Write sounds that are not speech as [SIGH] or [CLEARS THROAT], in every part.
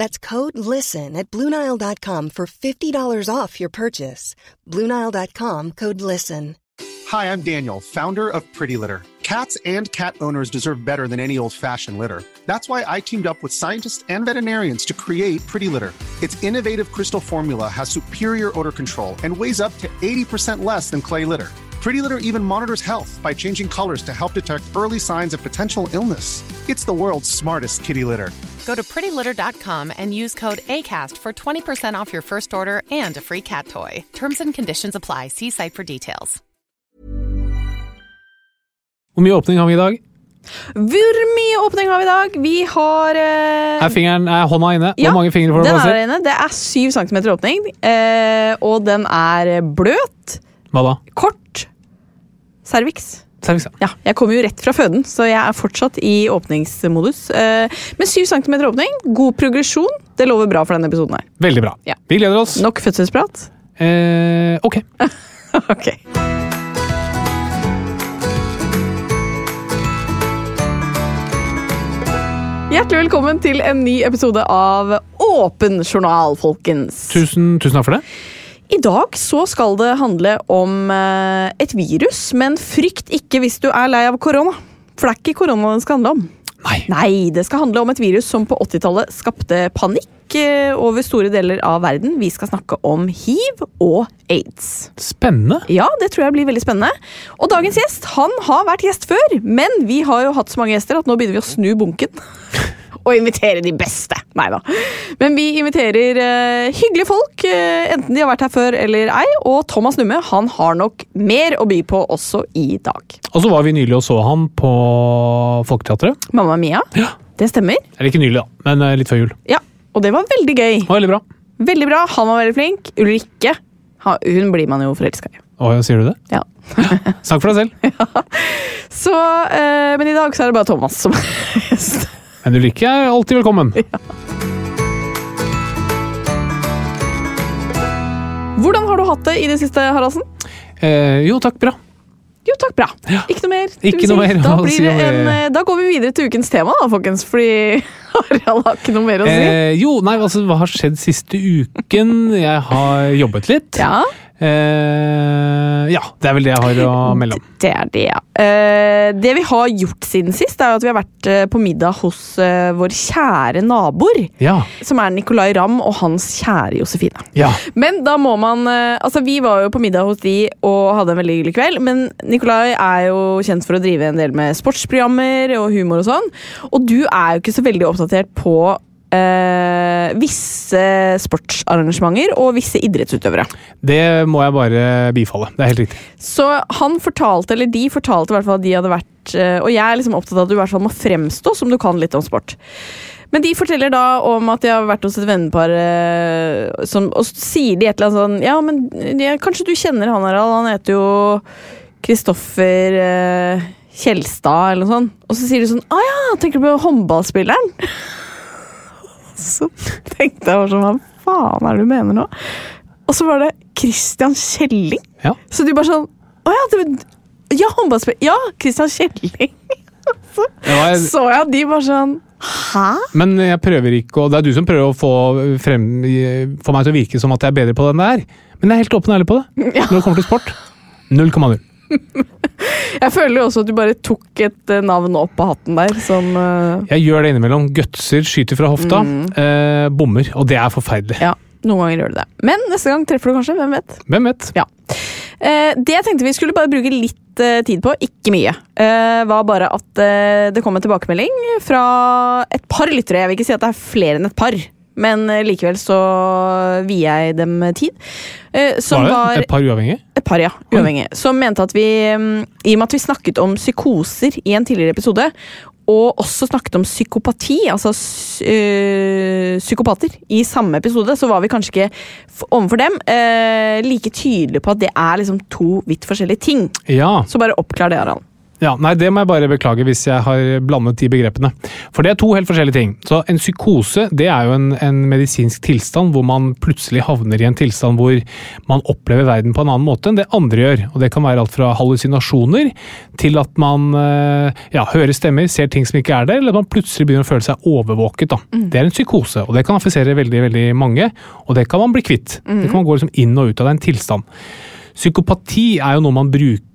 That's code LISTEN at Bluenile.com for $50 off your purchase. Bluenile.com code LISTEN. Hi, I'm Daniel, founder of Pretty Litter. Cats and cat owners deserve better than any old fashioned litter. That's why I teamed up with scientists and veterinarians to create Pretty Litter. Its innovative crystal formula has superior odor control and weighs up to 80% less than clay litter. Pretty Litter even monitors health by changing colors to help detect early signs of potential illness. It's the world's smartest kitty litter. Go to prettylitter.com and use code ACAST for 20% off your first order and a free cat toy. Terms and conditions apply. See site for details. Hvor mye åpning har vi i dag? Hvor mye åpning har vi i dag? Vi har eh, Er, fingeren, er hånda inne? Hvor ja, mange fingre får du den plass er til? inne. Det er syv centimeter åpning, eh, og den er bløt, Hva da? kort, cervix. Cervix ja. Ja, jeg kommer jo rett fra føden, så jeg er fortsatt i åpningsmodus. Med men syv centimeter åpning, god progresjon. Det lover bra for denne episoden her. Veldig bra. Ja. Vi gleder oss. Nok fødselsprat? Eh, ok. [LAUGHS] ok. Hjertelig velkommen til en ny episode av Åpen journal, folkens. Tusen, tusen takk for det. I dag så skal det handle om eh, et virus, men frykt ikke hvis du er lei av korona. For det er ikke korona det skal handle om. Nei. Nei, det skal handle om et virus som på 80-tallet skapte panikk eh, over store deler av verden. Vi skal snakke om hiv og aids. Spennende. Ja, det tror jeg blir veldig spennende. Og dagens gjest han har vært gjest før, men vi har jo hatt så mange gjester at nå begynner vi å snu bunken. [LAUGHS] Og invitere de beste. Nei da. Men vi inviterer uh, hyggelige folk, uh, enten de har vært her før eller ei. Og Thomas Numme han har nok mer å by på også i dag. Og så var vi nylig og så han på Folketeatret. Mamma Mia, Ja. det stemmer. Eller ikke nylig, da, men eh, litt før jul. Ja, Og det var veldig gøy. Og veldig bra. Veldig bra. Han var veldig flink. Ulrikke, hun blir man jo forelska i. Å, sier du det? Ja. [LAUGHS] Snakk for deg selv. [LAUGHS] Ja. Så, uh, men i dag så er det bare Thomas som [LAUGHS] er gjest. Men Ulrikke er alltid velkommen. [LAUGHS] Hvordan har du hatt det i det siste, Haraldsen? Eh, jo, takk, bra. Jo takk, bra. Ja. Ikke noe mer. Ikke noe mer Da, si en, eh, da går vi videre til ukens tema, da, folkens. Fordi [LAUGHS] Harald har ikke noe mer å si. Eh, jo, nei, altså, hva har skjedd siste uken? Jeg har jobbet litt. Ja, Eh, ja, det er vel det jeg har å melde om. det er det, ja. Eh, det vi har gjort siden sist, er at vi har vært eh, på middag hos eh, vår kjære naboer. Ja. Som er Nicolay Ramm og hans kjære Josefine. Ja. Men da må man eh, Altså, vi var jo på middag hos de og hadde en veldig hyggelig kveld, men Nicolay er jo kjent for å drive en del med sportsprogrammer og humor og sånn, og du er jo ikke så veldig oppdatert på eh, visse sportsarrangementer og visse idrettsutøvere. Det må jeg bare bifalle. Det er helt riktig. Så han fortalte, eller de fortalte i hvert fall at de hadde vært eh, Og jeg er liksom opptatt av at du i hvert fall må fremstå som du kan litt om sport. Men de forteller da om at de har vært hos et vennepar, eh, som, og sier de et eller annet sånn Ja, men ja, kanskje du kjenner han Harald? Han heter jo Kristoffer eh, Kjelstad, eller noe sånt. Og så sier de sånn Å ja, tenker du på håndballspilleren? Så tenkte jeg bare sånn Hva faen er det du mener nå? Og så var det Christian Kjelling. Ja. Så de bare sånn Å ja, det, ja håndballspiller. Ja, Christian Kjelling. [LAUGHS] så jeg... så jeg de bare sånn Hæ? men jeg prøver ikke å Det er du som prøver å få, frem, få meg til å virke som at jeg er bedre på den der. Men jeg er helt åpen og ærlig på det. [LAUGHS] Når det kommer til sport, 0,0. [LAUGHS] Jeg føler jo også at du bare tok et eh, navn opp av hatten der. Som, uh... Jeg gjør det innimellom. Gutser, skyter fra hofta. Eh, bommer. Og det er forferdelig. Ja, noen ganger gjør du det. Men neste gang treffer du kanskje. Hvem vet? Hvem vet? Ja. Eh, det jeg tenkte vi skulle bare bruke litt eh, tid på, ikke mye, eh, var bare at det kom en tilbakemelding fra et par lyttere. Jeg vil ikke si at det er flere enn et par, men eh, likevel så vier jeg dem tid. Eh, som Var det et par uavhengige? et par, ja. Uavhengig. Som mente at vi, mm, i og med at vi snakket om psykoser i en tidligere episode, og også snakket om psykopati, altså øh, psykopater, i samme episode, så var vi kanskje ikke overfor dem øh, like tydelige på at det er liksom to vidt forskjellige ting. Ja. Så bare oppklar det, Harald. Ja, nei, Det må jeg bare beklage hvis jeg har blandet de begrepene. For det er to helt forskjellige ting. Så En psykose det er jo en, en medisinsk tilstand hvor man plutselig havner i en tilstand hvor man opplever verden på en annen måte enn det andre gjør. Og Det kan være alt fra hallusinasjoner til at man eh, ja, hører stemmer, ser ting som ikke er der, eller at man plutselig begynner å føle seg overvåket. Da. Det er en psykose, og det kan affisere veldig veldig mange. Og det kan man bli kvitt. Det kan man gå liksom inn og ut av. Det er en tilstand. Psykopati er jo noe man bruker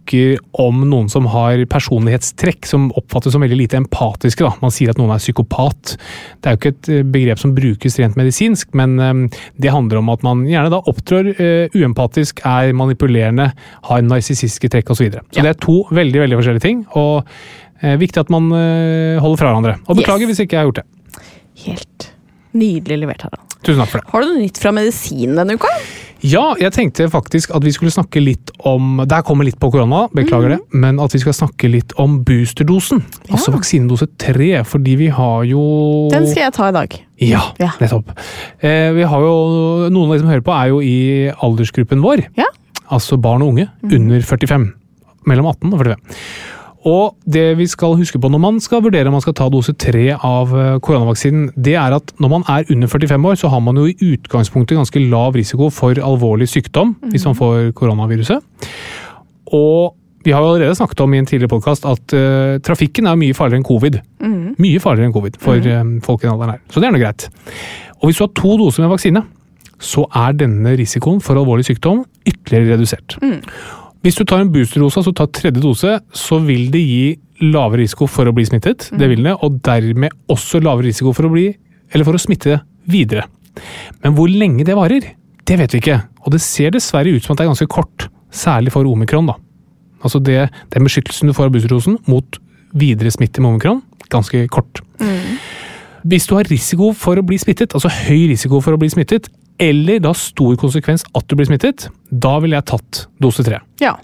om noen som har personlighetstrekk som oppfattes som veldig lite empatiske. Da. Man sier at noen er psykopat. Det er jo ikke et eh, begrep som brukes rent medisinsk, men eh, det handler om at man gjerne da opptrår eh, uempatisk, er manipulerende, har narsissistiske trekk osv. Så, videre. så Ja. det er to veldig veldig forskjellige ting, og eh, viktig at man holder fra hverandre. Og beklager Yes. hvis ikke jeg har gjort det. Helt nydelig levert, Harald. Tusen takk for det. Har du noe nytt fra medisinen denne uka? Ja, jeg tenkte faktisk at vi skulle snakke litt om Det her kommer litt på korona, beklager det. Men at vi skal snakke litt om boosterdosen. Altså vaksinedose tre. Fordi vi har jo Den skal jeg ta i dag. Ja, Ja. nettopp. Eh, vi har jo, Noen av de som hører på, er jo i aldersgruppen vår. Ja. Altså barn og unge under 45. Mellom 18 og 45. Og det vi skal huske på når man skal vurdere om man skal ta dose tre av eh, koronavaksinen, det er at når man er under 45 år, så har man jo i utgangspunktet ganske lav risiko for alvorlig sykdom hvis man får koronaviruset. Og vi har jo allerede snakket om i en tidligere podkast at uh, trafikken er mye farligere enn covid. Mye farligere enn covid for mm. folk i den alderen her. Så det er noe greit. Og hvis du har to doser med vaksine, så er denne risikoen for alvorlig sykdom ytterligere redusert. Hvis du tar en boosterdose, altså tar tredje dose, så vil det gi lavere risiko for å bli smittet, det vil det, og dermed også lavere risiko for å bli, eller for å smitte videre. Men hvor lenge det varer, det vet vi ikke, og det ser dessverre ut som at det er ganske kort, særlig for omikron da. Altså det, den beskyttelsen du får av boosterdosen mot videre smitte med omikron, ganske kort. Hvis du har risiko for å bli smittet, altså høy risiko for å bli smittet, eller da stor konsekvens at du blir smittet, da ville jeg tatt dose tre. Ja.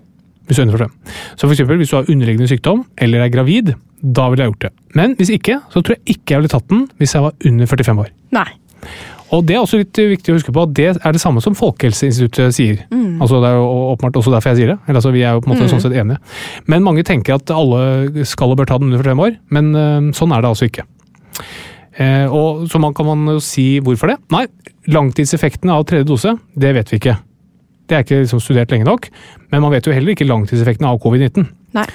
Hvis du er under 45. Så for eksempel, hvis du har underliggende sykdom eller er gravid, da ville jeg gjort det. Men hvis ikke, så tror jeg ikke jeg ville tatt den hvis jeg var under 45 år. Nei. Og det er også litt viktig å huske på at det er det samme som Folkehelseinstituttet sier. Altså Det er jo åpenbart også derfor jeg sier det. Eller altså Vi er jo på en måte sånn sett enige. Men mange tenker at alle skal og bør ta den under 45 år, men øh, sånn er det altså ikke. Eh, og Så man kan man jo si hvorfor det. Nei, langtidseffektene av tredje dose, det vet vi ikke. Det er ikke liksom studert lenge nok, men man vet jo heller ikke langtidseffektene av covid-19. Nei.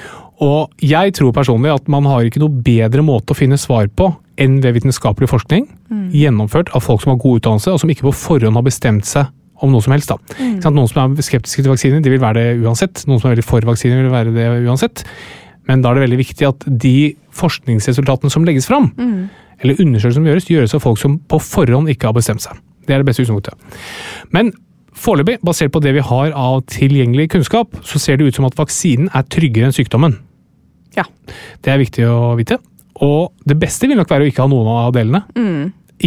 Og jeg tror personlig at man har ikke noe bedre måte å finne svar på enn ved vitenskapelig forskning, gjennomført av folk som har god utdannelse, og som ikke på forhånd har bestemt seg om noe som helst. Da. Mm. Noen som er skeptiske til vaksiner, de vil være det uansett. Noen som er veldig for vaksiner, vil være det uansett. Men da er det veldig viktig at de forskningsresultatene som legges fram, eller undersøkelser som gjøres, gjøres av folk som på forhånd ikke har bestemt seg. Det er det beste utgangspunktet. Men foreløpig, basert på det vi har av tilgjengelig kunnskap, så ser det ut som at vaksinen er tryggere enn sykdommen. Ja. Det er viktig å vite. Og det beste vil nok være å ikke ha noen av delene.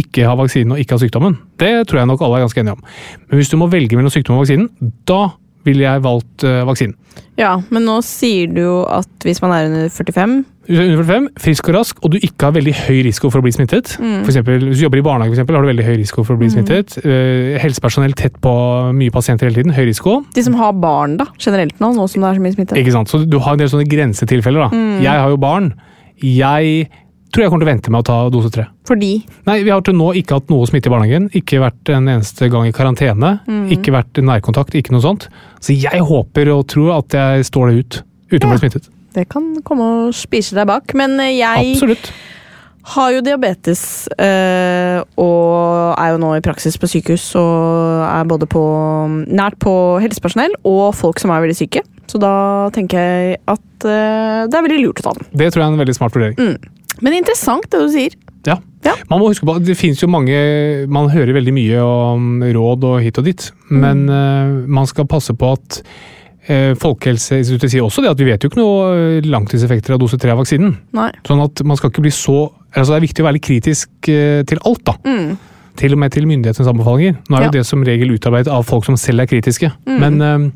Ikke ha vaksinen og ikke ha sykdommen. Det tror jeg nok alle er ganske enige om. Men hvis du må velge mellom sykdom og vaksinen, da ville jeg valgt uh, vaksinen. Ja, men nå sier du jo at hvis man er under 45 Hvis du er under 45, frisk og rask, og du ikke har veldig høy risiko for å bli smittet. For eksempel, hvis du jobber i barnehage, for eksempel, har du veldig høy risiko for å bli smittet. Uh, helsepersonell tett på mye pasienter hele tiden, høy risiko. De som har barn, da, generelt nå, nå som det er så mye smitte. Ikke sant? Så du har en del sånne grensetilfeller. da. Jeg har jo barn. Jeg tror jeg kommer til å vente med å ta dose tre. Fordi Nei, Vi har til nå ikke hatt noe smitte i barnehagen. Ikke vært en eneste gang i karantene. Ikke vært nærkontakt, ikke noe sånt. Så jeg håper og tror at jeg står det ut uten å bli smittet. det kan komme og spise deg bak. Men eh, jeg Absolutt. har jo diabetes eh, og er jo nå i praksis på sykehus og er både på, nært på helsepersonell og folk som er veldig syke. Så da tenker jeg at eh, det er veldig lurt å ta den. Det tror jeg er en veldig smart vurdering. Men interessant det du sier. Ja. Ja. Man må huske på at det finnes jo mange Man hører veldig mye om råd og hit og dit, men eh, man skal passe på at eh, Folkehelseinstituttet sier også det at vi vet jo ikke noe eh, langtidseffekter av dose 3 av vaksinen. Nei. Sånn at man skal ikke bli så altså Det er viktig å være litt kritisk til alt, da. Mm. Til og med til myndighetenes anbefalinger. Nå er jo Ja. det som regel utarbeidet av folk som selv er kritiske. Mm. Men eh,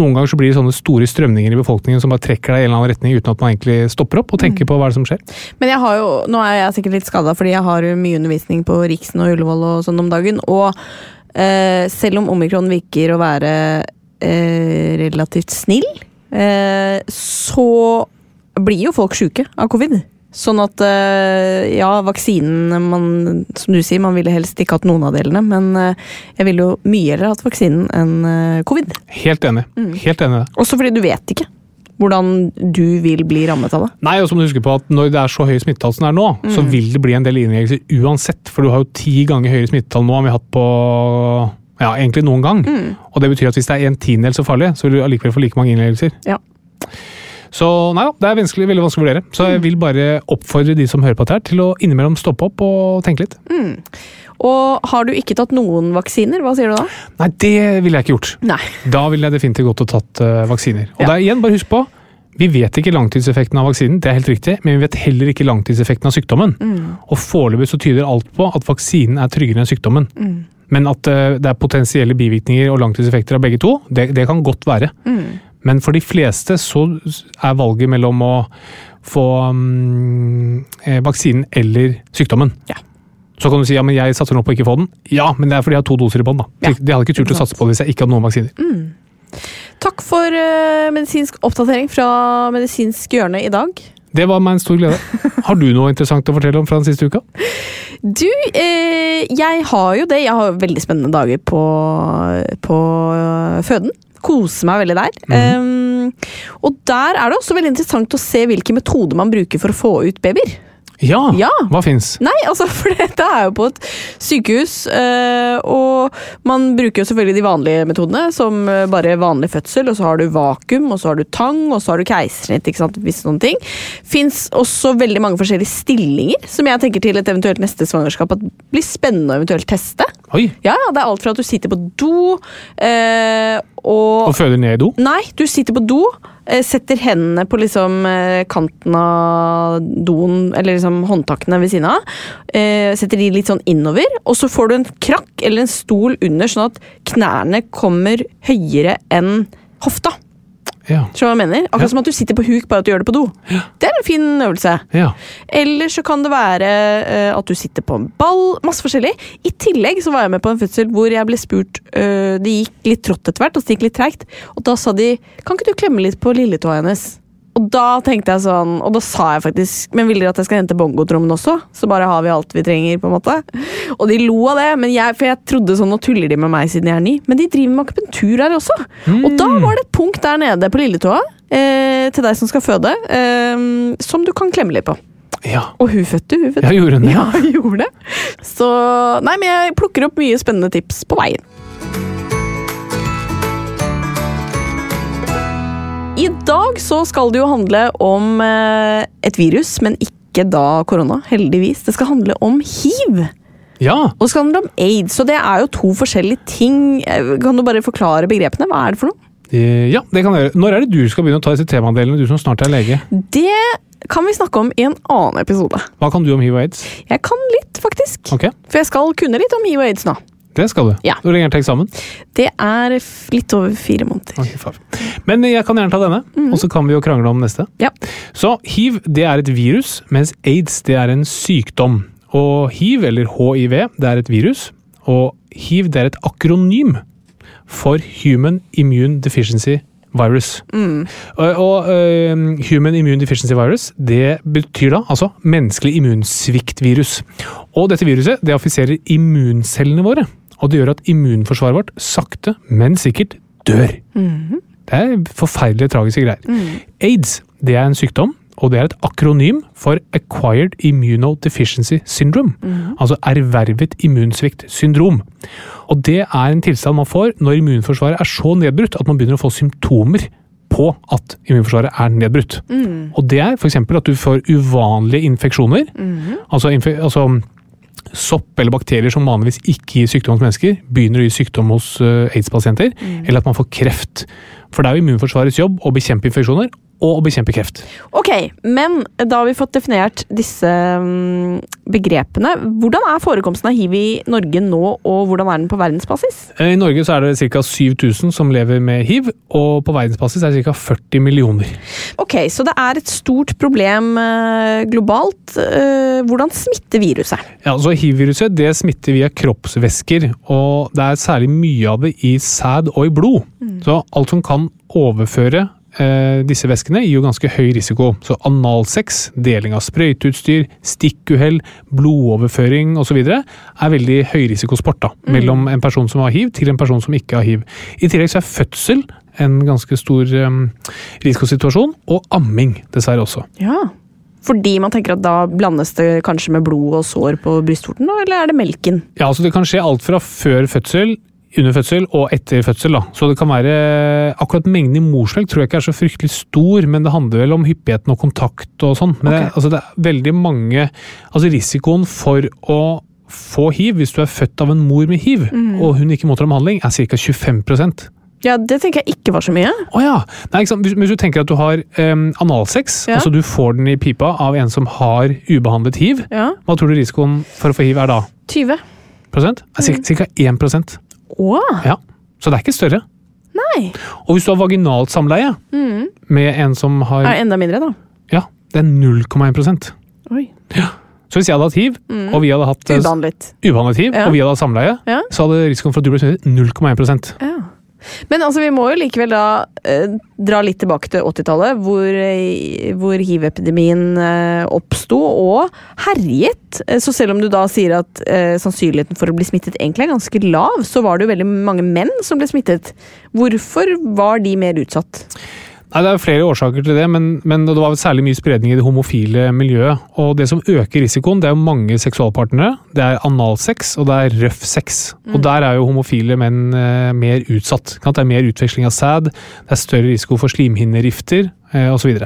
noen ganger så blir det sånne store strømninger i befolkningen som bare trekker deg i en eller annen retning uten at man egentlig stopper opp og Mm. tenker på hva er det som skjer. Men jeg har jo, nå er jeg sikkert litt skada fordi jeg har mye undervisning på Riksen og Ullevål og sånn om dagen. Og eh, selv om omikron virker å være eh, relativt snill, eh, så blir jo folk sjuke av covid. Sånn at eh, ja, vaksinen man, Som du sier, man ville helst ikke hatt noen av delene, men eh, jeg ville jo mye heller hatt vaksinen enn eh, covid. Helt enig. Mm. Helt enig. Også fordi du vet ikke hvordan du vil bli rammet av det. Nei, og så må du huske på at Når det er så høy smittetall som det er nå, så vil det bli en del innleggelser uansett. For du har jo ti ganger høyere smittetall nå enn vi har hatt på ja, egentlig noen gang. Og det betyr at hvis det er en tiendedel så farlig, så vil du allikevel få like mange innleggelser. Ja. Så nei da, det er vanskelig, veldig vanskelig å vurdere. Så jeg vil bare oppfordre de som hører på dette her, til å innimellom stoppe opp og tenke litt. Og har du ikke tatt noen vaksiner, hva sier du da? Nei, det ville jeg ikke gjort. Nei. Da ville jeg definitivt gått og tatt uh, vaksiner. Og Ja. det er igjen, bare husk på, vi vet ikke langtidseffekten av vaksinen, det er helt riktig, men vi vet heller ikke langtidseffekten av sykdommen. Og foreløpig så tyder alt på at vaksinen er tryggere enn sykdommen. Men at eh, det er potensielle bivirkninger og langtidseffekter av begge to, det, det kan godt være. Men for de fleste så er valget mellom å få um, eh, vaksinen eller sykdommen. Ja. Så kan du si ja, men jeg satser nå på å ikke få den. Ja, men det er fordi jeg har to doser i bånn. Ja, De hadde ikke turt å satse på det hvis jeg ikke hadde noen vaksiner. Takk for uh, medisinsk oppdatering fra medisinsk hjørne i dag. Det var meg en stor glede. Har du noe interessant å fortelle om fra den siste uka? Du, eh, jeg har jo det. Jeg har veldig spennende dager på, på føden. Koser meg veldig der. Um, og der er det også veldig interessant å se hvilke metoder man bruker for å få ut babyer. Ja! Ja. Hva fins? Nei, altså, [LAUGHS] for dette er jo på et sykehus, Øh, og man bruker jo selvfølgelig de vanlige metodene, som eh, bare vanlig fødsel, og så har du vakuum, og så har du tang, og så har du keisersnitt, ikke sant, hvis sånne ting. Fins også veldig mange forskjellige stillinger, som jeg tenker til et eventuelt neste svangerskap at blir spennende å eventuelt teste. Oi! Ja, det er alt fra at du sitter på do, eh, og Og føder ned i do? Nei, du sitter på do, eh, setter hendene på liksom eh, kanten av doen, eller liksom håndtakene ved siden av. eh, Setter de litt sånn innover, og så får du en krakk eller en stol under, sånn at knærne kommer høyere enn hofta. Ja. Skjønner du hva jeg mener? Akkurat Ja. som at du sitter på huk, bare at du gjør det på do. Det er en fin øvelse. ja. Eller så kan det være uh, at du sitter på en ball. Masse forskjellig. I tillegg så var jeg med på en fødsel hvor jeg ble spurt uh, Det gikk litt trått etter hvert, og det gikk litt treigt. Og da sa de Kan ikke du klemme litt på lilletåa hennes? Og da tenkte jeg sånn, og da sa jeg faktisk Men vil dere at jeg skal hente bongotrommen også? Så bare har vi alt vi trenger, på en måte. Og de lo av det, men jeg, for jeg trodde sånn Nå tuller de med meg siden jeg er ny. Men de driver med akupunktur her også. Og da var det et punkt der nede på lilletåa, eh, til deg som skal føde, eh, som du kan klemme litt på. ja. Og hun fødte, hun fødte. Ja, gjorde hun det? [LAUGHS] Ja, gjorde det. Så Nei, men jeg plukker opp mye spennende tips på veien. I dag så skal det jo handle om eh, et virus, men ikke da korona, heldigvis. Det skal handle om hiv. Ja. Og det skal handle om aids, så det er jo to forskjellige ting. Eh, Kan du bare forklare begrepene? Hva er det for noe? Eh, ja, det kan jeg gjøre. Når er det du skal begynne å ta disse temadelene, du som snart er lege? Det kan vi snakke om i en annen episode. Hva kan du om hiv og aids? Jeg kan litt, faktisk. Okay. For jeg skal kunne litt om hiv og aids nå. Det skal du. Ja. Hvor lenge er det til eksamen? Det er litt over fire måneder. Okay. Men jeg kan gjerne ta denne, og så kan vi jo krangle om neste. Ja. Så hiv det er et virus, mens aids det er en sykdom. Og hiv, eller hiv, det er et virus. Og hiv det er et akronym for Human Immune Deficiency Virus. Og, og uh, Human Immune Deficiency Virus det betyr da altså menneskelig immunsviktvirus. Og dette viruset det affiserer immuncellene våre. Og det gjør at immunforsvaret vårt sakte, men sikkert dør. Det er forferdelige, tragiske greier. Aids det er en sykdom, og det er et akronym for Acquired Immunodeficiency Syndrome. Altså ervervet immunsvikt-syndrom. Og det er en tilstand man får når immunforsvaret er så nedbrutt at man begynner å få symptomer på at immunforsvaret er nedbrutt. Og det er f.eks. at du får uvanlige infeksjoner. Altså, infe altså sopp eller bakterier som vanligvis ikke gir sykdom hos mennesker, begynner å gi sykdom hos eh, aids-pasienter. Eller at man får kreft For det er jo immunforsvarets jobb å bekjempe infeksjoner og å bekjempe kreft. Ok, men da har vi fått definert disse mm, begrepene. Hvordan er forekomsten av hiv i Norge nå, og hvordan er den på verdensbasis? Eh, I Norge så er det ca. 7000 som lever med hiv, og på verdensbasis er det ca. 40 millioner. Ok, så det er et stort problem eh, globalt. Eh, hvordan smitter viruset? Ja, så Hiv-viruset det smitter via kroppsvæsker, og det er særlig mye av det i sæd og i blod. Så alt som kan overføre eh, disse væskene gir jo ganske høy risiko. Så analsex, deling av sprøyteutstyr, stikkuhell, blodoverføring osv. er veldig høyrisikosport da, mellom en person som har hiv til en person som ikke har hiv. I tillegg så er fødsel en ganske stor um, risikosituasjon, og amming dessverre også. Ja. Fordi man tenker at da blandes det kanskje med blod og sår på brystvorten, eller er det melken? Ja, altså Det kan skje alt fra før fødsel, under fødsel og etter fødsel. da. Så det kan være Akkurat mengden i morsmelk tror jeg ikke er så fryktelig stor, men det handler vel om hyppigheten og kontakt og sånn. Men det, altså, det er veldig mange Altså risikoen for å få hiv hvis du er født av en mor med hiv, og hun ikke mottar behandling, er ca. 25% Ja, det tenker jeg ikke var så mye. Oh, ja! Nei? Hvis, hvis du tenker at du har um, analsex, Ja. altså du får den i pipa av en som har ubehandlet hiv, Ja. hva tror du risikoen for å få hiv er da? 20. Prosent? Er Ca. 1 Å, Ja. Så det er ikke større. nei. Og hvis du har vaginalt samleie med en som har Er enda mindre, da? Ja, det er 0,1 Oi. Ja. Så hvis jeg hadde hatt hiv, og vi hadde hatt eh, Ubehandlet. ubehandlet hiv, Ja. og vi hadde hatt samleie, Ja. så hadde risikoen for at du ble smittet 0,1 Ja. Men altså, vi må jo likevel da eh, dra litt tilbake til 80-tallet, hvor, eh, hvor hiv-epidemien eh, oppsto og herjet. Eh, Så selv om du da sier at eh, sannsynligheten for å bli smittet egentlig er ganske lav, så var det jo veldig mange menn som ble smittet. Hvorfor var de mer utsatt? Nei, Det er flere årsaker til det, men, men det var særlig mye spredning i det homofile miljøet. Og det som øker risikoen, det er jo mange seksualpartnere. Det er analsex, og det er røff sex. Og der er jo homofile menn eh, mer utsatt. Det er mer utveksling av sæd, det er større risiko for slimhinnerifter eh, osv.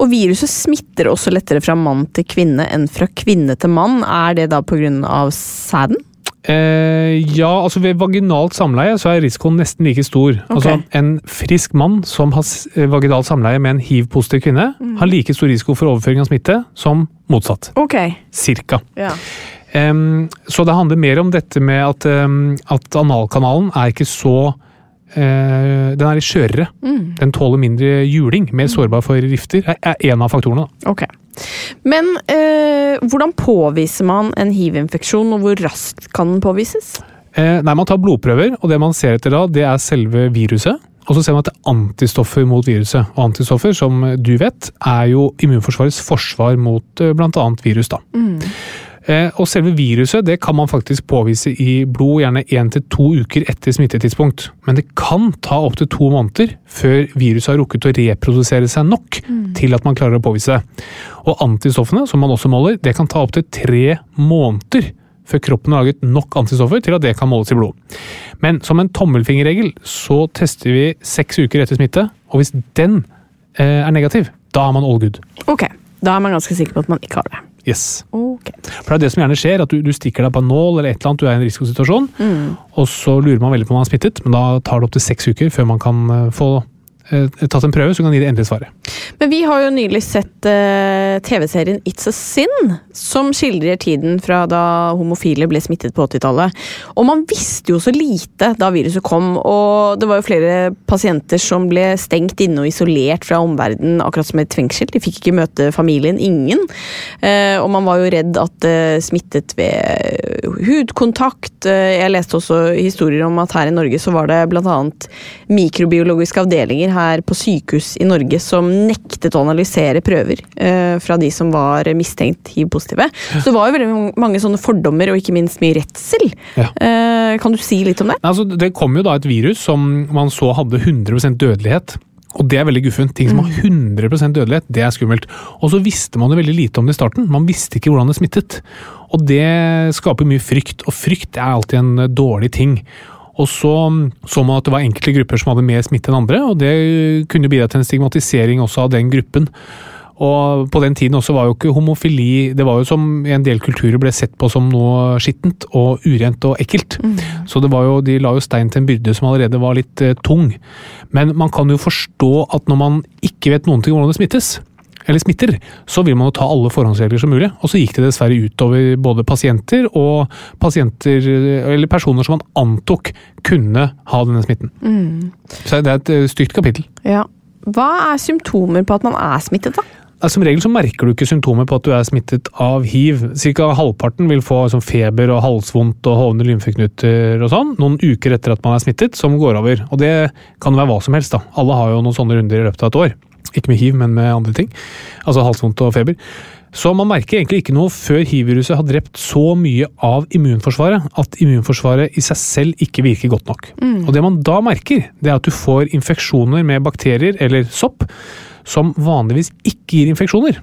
Og viruset smitter også lettere fra mann til kvinne enn fra kvinne til mann. Er det da pga. sæden? Eh, ja, altså ved vaginalt samleie så er risikoen nesten like stor. Altså En frisk mann som har eh, vaginalt samleie med en hiv-positiv kvinne, har like stor risiko for overføring av smitte som motsatt. Ok. Cirka. Ja. Eh, så det handler mer om dette med at, at analkanalen er ikke så Den er litt skjørere. Den tåler mindre juling. Mer sårbar for rifter. Er, er en av faktorene. da. Ok. Men eh, hvordan påviser man en hiv-infeksjon, og hvor raskt kan den påvises? Eh, nei, Man tar blodprøver, og det man ser etter da, det er selve viruset. Og så ser man at det er antistoffer mot viruset. Og antistoffer, som du vet, er jo immunforsvarets forsvar mot eh, bl.a. virus. da. Eh, og selve viruset det kan man faktisk påvise i blod gjerne én til to uker etter smittetidspunkt. Men det kan ta opptil to måneder før viruset har rukket å reprodusere seg nok til at man klarer å påvise det. Og antistoffene, som man også måler, det kan ta opptil tre måneder før kroppen har laget nok antistoffer til at det kan måles i blod. Men som en tommelfingerregel så tester vi seks uker etter smitte, og hvis den eh, er negativ, da er man all good. Ok, da er man ganske sikker på at man ikke har det. Yes. Okay. For det er det som gjerne skjer, at du, du stikker deg på en nål eller et eller annet, du er i en risikosituasjon, og så lurer man veldig på om man er smittet, men da tar det opptil seks uker før man kan eh, få eh, tatt en prøve som kan gi det endelige svaret. Men vi har jo nylig sett uh, TV-serien It's a Sin, som skildrer tiden fra da homofile ble smittet på 80-tallet. Og man visste jo så lite da viruset kom, og det var jo flere pasienter som ble stengt inne og isolert fra omverdenen, akkurat som et fengsel. De fikk ikke møte familien, ingen. Uh, og man var jo redd at det smittet ved hudkontakt. Jeg leste også historier om at her i Norge så var det annet mikrobiologiske avdelinger her på sykehus i Norge som nektet å analysere prøver eh, fra de som var mistenkt hiv-positive. Så det var jo veldig mange sånne fordommer og ikke minst mye redsel. Ja. Eh, kan du si litt om det? Altså, det kom jo da et virus som man så hadde 100% dødelighet. Og det er veldig guffent. Ting som har 100% dødelighet, det er skummelt. Og så visste man jo veldig lite om det i starten. Man visste ikke hvordan det smittet. Og det skaper mye frykt, og frykt er alltid en dårlig ting. Og så så man at det var enkelte grupper som hadde mer smitte enn andre, og det kunne bidra til en stigmatisering også av den gruppen. Og på den tiden også var jo ikke homofili Det var jo som i en del kulturer ble sett på som noe skittent og urent og ekkelt. Så det var jo, de la jo stein til en byrde som allerede var litt eh, tung. Men man kan jo forstå at når man ikke vet noen ting om hvordan det smittes, eller smitter, så vil man jo ta alle forhåndsregler som mulig. Og så gikk det dessverre utover både pasienter og pasienter, eller personer som man antok kunne ha denne smitten. Så det er et eh, stygt kapittel. Ja. Hva er symptomer på at man er smittet, da? Som regel så merker du ikke symptomer på at du er smittet av hiv. Cirka halvparten vil få sånn feber og halsvondt og hovne lymfeknuter og sånn, noen uker etter at man er smittet, som går over. Og det kan være hva som helst, da. Alle har jo noen sånne runder i løpet av et år. Ikke med hiv, men med andre ting. Altså halsvondt og feber. Så man merker egentlig ikke noe før hiv-viruset har drept så mye av immunforsvaret at immunforsvaret i seg selv ikke virker godt nok. Og det man da merker, det er at du får infeksjoner med bakterier eller sopp som vanligvis ikke gir infeksjoner.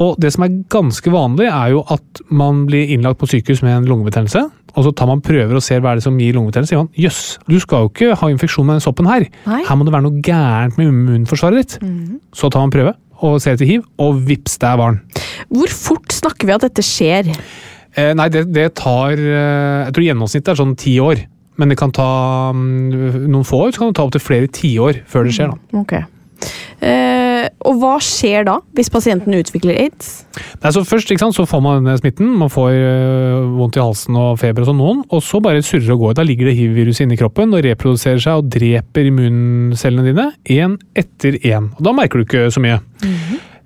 Og det som er ganske vanlig, er jo at man blir innlagt på sykehus med en lungebetennelse. Og så tar man prøver og ser hva er det som gir lungebetennelse. sier man, Jøss, du skal jo ikke ha infeksjon med den soppen her. Nei. Her må det være noe gærent med immunforsvaret ditt. Så tar man prøve og ser etter hiv, og vips, der var den. Hvor fort snakker vi at dette skjer? Eh, nei, det, det tar eh, Jeg tror gjennomsnittet er sånn ti år. Men det kan ta mm, noen få år, så kan det ta opptil flere tiår før det skjer. da. Ok. Eh, og hva skjer da, hvis pasienten utvikler aids? Nei, så Først sant, så får man denne smitten, man får øh, vondt i halsen og feber og sånn noen, og så bare surrer og går. Da ligger det hiv-viruset inni kroppen og reproduserer seg og dreper immuncellene dine én etter én. Og Da merker du ikke så mye.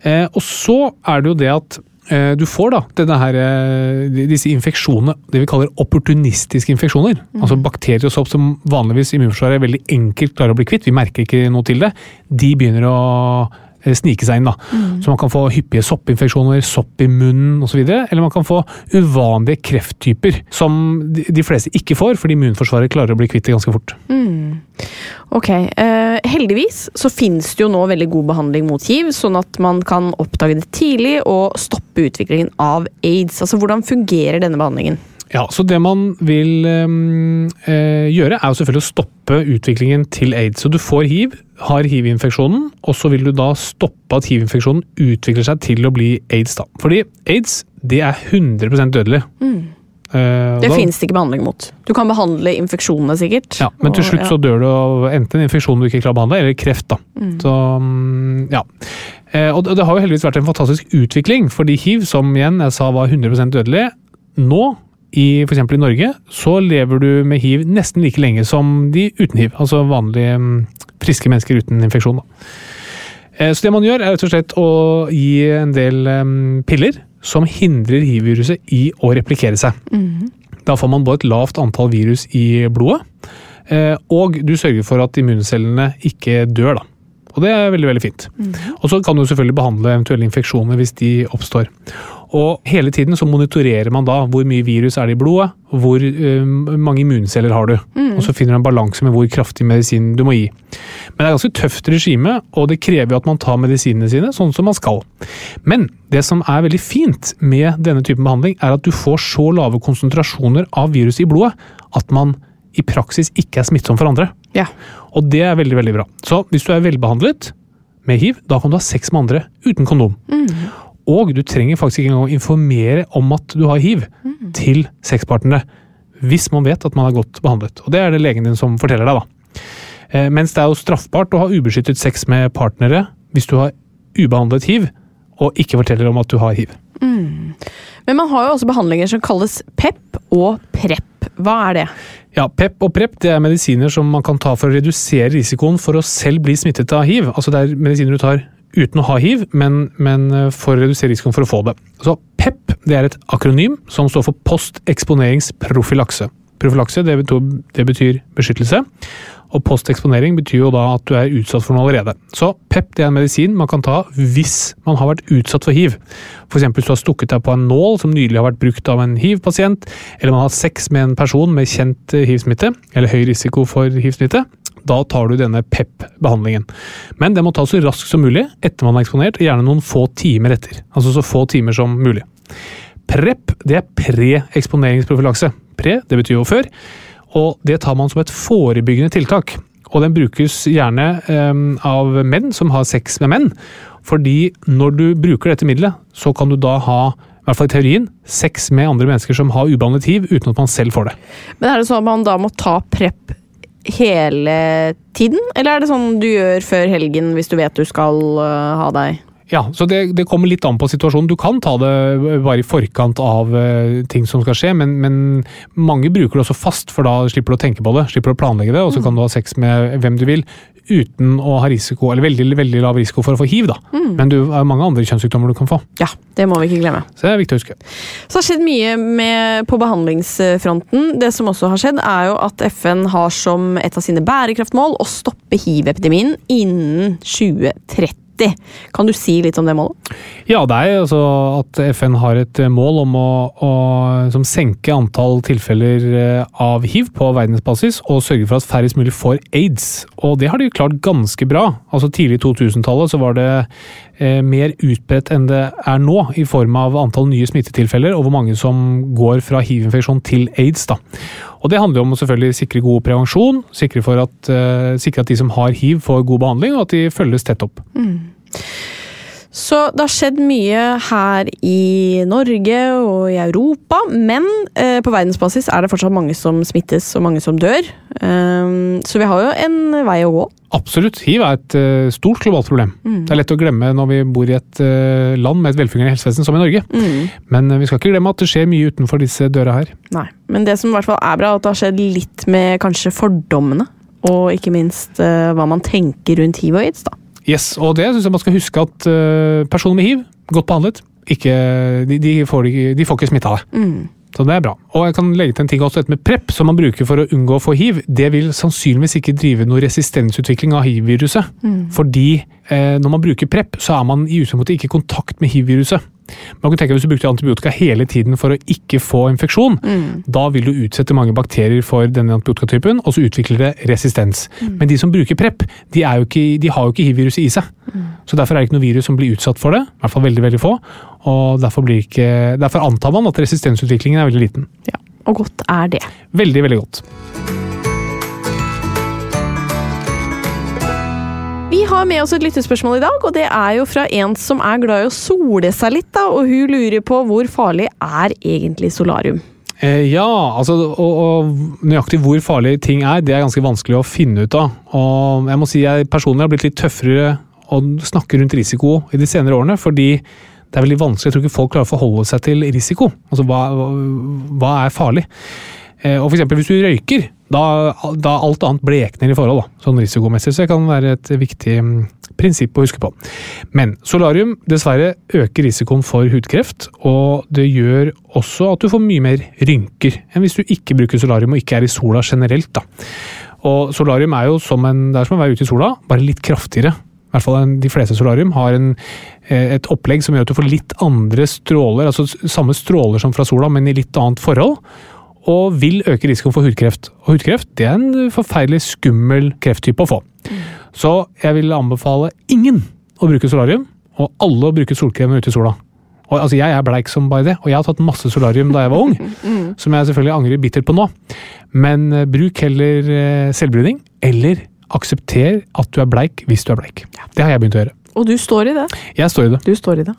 eh, og så er det jo det at eh, du får da her, eh, disse infeksjonene, det vi kaller opportunistiske infeksjoner. Altså bakterier og sopp som vanligvis immunforsvaret veldig enkelt klarer å bli kvitt. Vi merker ikke noe til det. De begynner å eh, snike seg inn. da. Så man kan få hyppige soppinfeksjoner, sopp i munnen osv. Eller man kan få uvanlige krefttyper, som de fleste ikke får, fordi immunforsvaret klarer å bli kvitt det ganske fort. Ok, eh, Heldigvis så finnes det jo nå veldig god behandling mot hiv, sånn at man kan oppdage det tidlig og stoppe utviklingen av aids. Altså, Hvordan fungerer denne behandlingen? Ja, så Det man vil ehm, eh, gjøre, er jo selvfølgelig å stoppe utviklingen til aids. Så du får hiv, har hiv-infeksjonen, og så vil du da stoppe at hiv-infeksjonen utvikler seg til å bli aids. da. Fordi aids det er 100 dødelig. Eh, Det fins det ikke behandling mot. Du kan behandle infeksjonene, sikkert. Ja, Men til og- slutt så dør du av enten en infeksjon du ikke klarer å behandle, eller kreft. da. Så, mm, ja. Eh, Og det det har jo heldigvis vært en fantastisk utvikling, fordi hiv, som igjen jeg sa var 100% dødelig, nå i f.eks. i Norge, så lever du med hiv nesten like lenge som de uten hiv. Altså vanlige mm, friske mennesker uten infeksjon. Eh, Så det man gjør, er rett og slett å gi en del piller som hindrer hiv-viruset i å replikere seg. Da får man både et lavt antall virus i blodet, eh, og du sørger for at immuncellene ikke dør. da. Og det er veldig veldig fint. Og så kan du selvfølgelig behandle eventuelle infeksjoner hvis de oppstår. Og hele tiden så monitorerer man da hvor mye virus er det i blodet, hvor eh, mange immunceller har du. Og så finner du en balanse med hvor kraftig medisin du må gi. Men det er ganske tøft regime, og det krever jo at man tar medisinene sine sånn som man skal. Men det som er veldig fint med denne typen behandling, er at du får så lave konsentrasjoner av virus i blodet at man i praksis ikke er smittsom for andre. Ja. Og det er veldig, veldig bra. Så hvis du er velbehandlet med hiv, da kan du ha sex med andre uten kondom. Og du trenger faktisk ikke engang å informere om at du har hiv til sexpartnerne. Hvis man vet at man er godt behandlet. Og det er det legen din som forteller deg, da. Eh, mens det er jo straffbart å ha ubeskyttet sex med partnere hvis du har ubehandlet hiv, og ikke forteller om at du har hiv. Men man har jo også behandlinger som kalles PEP og PREP. Hva er det? Ja, PEP og PREP det er medisiner som man kan ta for å redusere risikoen for å selv bli smittet av hiv. Altså det er medisiner du tar uten å ha hiv, men, men eh, for å redusere risikoen for å få det. Så PEP det er et akronym som står for posteksponeringsprofilakse. Profilakse det betyr, det betyr beskyttelse, og posteksponering betyr jo da at du er utsatt for noe allerede. Så PEP det er en medisin man kan ta hvis man har vært utsatt for hiv. F.eks. hvis du har stukket deg på en nål som nylig har vært brukt av en hiv-pasient, eller man har hatt sex med en person med kjent eh, hiv-smitte, eller høy risiko for hiv-smitte. Da tar du denne PEP-behandlingen. Men det må tas så raskt som mulig etter man er eksponert, og gjerne noen få timer etter. Altså så få timer som mulig. PREP det er pre-eksponeringsprofylakse. Pre det betyr jo før, og det tar man som et forebyggende tiltak. og den brukes gjerne um, av menn som har sex med menn. Fordi når du bruker dette middelet, så kan du da ha i hvert fall i teorien, sex med andre mennesker som har ubehandlet hiv, uten at man selv får det. Men er det sånn at man da må ta prep hele tiden? Eller er det sånn du gjør før helgen hvis du vet du skal uh, ha deg? Ja, så det, det, kommer litt an på situasjonen. Du kan ta det bare i forkant av uh, ting som skal skje, men, men, mange bruker det også fast, for da slipper du å tenke på det, slipper du å planlegge det, og så mm. kan du ha sex med hvem du vil, uten å ha risiko, eller veldig, veldig lav risiko for å få hiv. da. Mm. Men det er mange andre kjønnssykdommer du kan få. Ja, det må vi ikke glemme. Så det er viktig å huske. Så det har skjedd mye med, på behandlingsfronten. Det som også har skjedd, er jo at FN har som et av sine bærekraftmål å stoppe hiv-epidemien innen 2030. Kan du si litt om det målet? Ja, det er altså at FN har et mål om å, å senke antall tilfeller eh, av hiv på verdensbasis, og sørge for at færrest mulig får aids. Og det har de klart ganske bra. Altså Tidlig i 2000-tallet så var det mer utbredt enn det er nå, i form av antall nye smittetilfeller og hvor mange som går fra hiv-infeksjon til aids. da. Og Det handler om å selvfølgelig sikre god prevensjon, sikre, at, uh, sikre, at, de som har hiv får god behandling, og at de følges tett opp. Mm. Så det har skjedd mye her i Norge og i Europa, men eh, på verdensbasis er det fortsatt mange som smittes og mange som dør. Um, så vi har jo en vei å gå. Absolutt. Hiv er et uh, stort globalt problem. Mm. Det er lett å glemme når vi bor i et uh, land med et velfungerende helsevesen som i Norge. Mm. Men uh, vi skal ikke glemme at det skjer mye utenfor disse døra her. Nei, Men det som i hvert fall er bra, er at det har skjedd litt med kanskje fordommene. Og ikke minst hva man tenker rundt hiv og aids. da. Yes, og det syns jeg man skal huske at uh, personer med hiv, godt behandlet, ikke, de, de, får, de, får, ikke smitte av det. Mm. Så det er bra. Og jeg kan legge til en ting også, dette med PREP, som man bruker for å unngå å få hiv. Det vil sannsynligvis ikke drive noe resistensutvikling av hiv-viruset. Mm. Fordi eh, når man bruker PREP, så er man i utgangspunktet ikke i kontakt med hiv-viruset. Man kan tenke Hvis du brukte antibiotika hele tiden for å ikke få infeksjon, mm. da vil du utsette mange bakterier for denne antibiotikatypen, og så utvikler det resistens. Mm. Men de som bruker PREP, de, ikke, de har jo ikke hiv-viruset i seg. Mm. Så Derfor er det ikke noe virus som blir utsatt for det. I hvert fall veldig veldig få. og Derfor, ikke, derfor antar man at resistensutviklingen er veldig liten. Ja, Og godt er det. Veldig, veldig godt. Har med oss et lyttespørsmål i dag, og det er jo fra en som er glad i å sole seg litt. da, Og hun lurer på hvor farlig er egentlig solarium? Eh, ja, altså og, og, nøyaktig hvor farlig ting er, det er ganske vanskelig å finne ut av. Og jeg må si jeg personlig har blitt litt tøffere å snakke rundt risiko i de senere årene, fordi det er veldig vanskelig. Jeg tror ikke folk klarer å forholde seg til risiko. Altså hva, hva er farlig? Eh, og for eksempel hvis du røyker, da, da alt annet blekner i forhold, da, sånn risikomessig. Så det kan være et viktig mm, prinsipp å huske på. Men solarium dessverre øker risikoen for hudkreft, og det gjør også at du får mye mer rynker enn hvis du ikke bruker solarium og ikke er i sola generelt. da. Og solarium er jo som en, det er som å være ute i sola, bare litt kraftigere. I hvert fall De fleste solarium har en, eh, et opplegg som gjør at du får litt andre stråler, altså samme stråler som fra sola, men i litt annet forhold og vil øke risikoen for hudkreft. Og hudkreft det er en forferdelig skummel krefttype å få. Så jeg vil anbefale ingen å bruke solarium, og alle å bruke solkrem ute i sola. Og, altså, Jeg er bleik som bare det, og jeg har tatt masse solarium da jeg var ung, [LAUGHS] som jeg selvfølgelig angrer bittert på nå. Men uh, bruk heller uh, selvbruning, eller aksepter at du er bleik hvis du er bleik. Det har jeg begynt å gjøre. Og du står i det? Jeg står i det. Du står i det.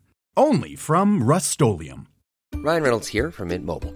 only from Rustolium. Ryan Reynolds here from Mint Mobile.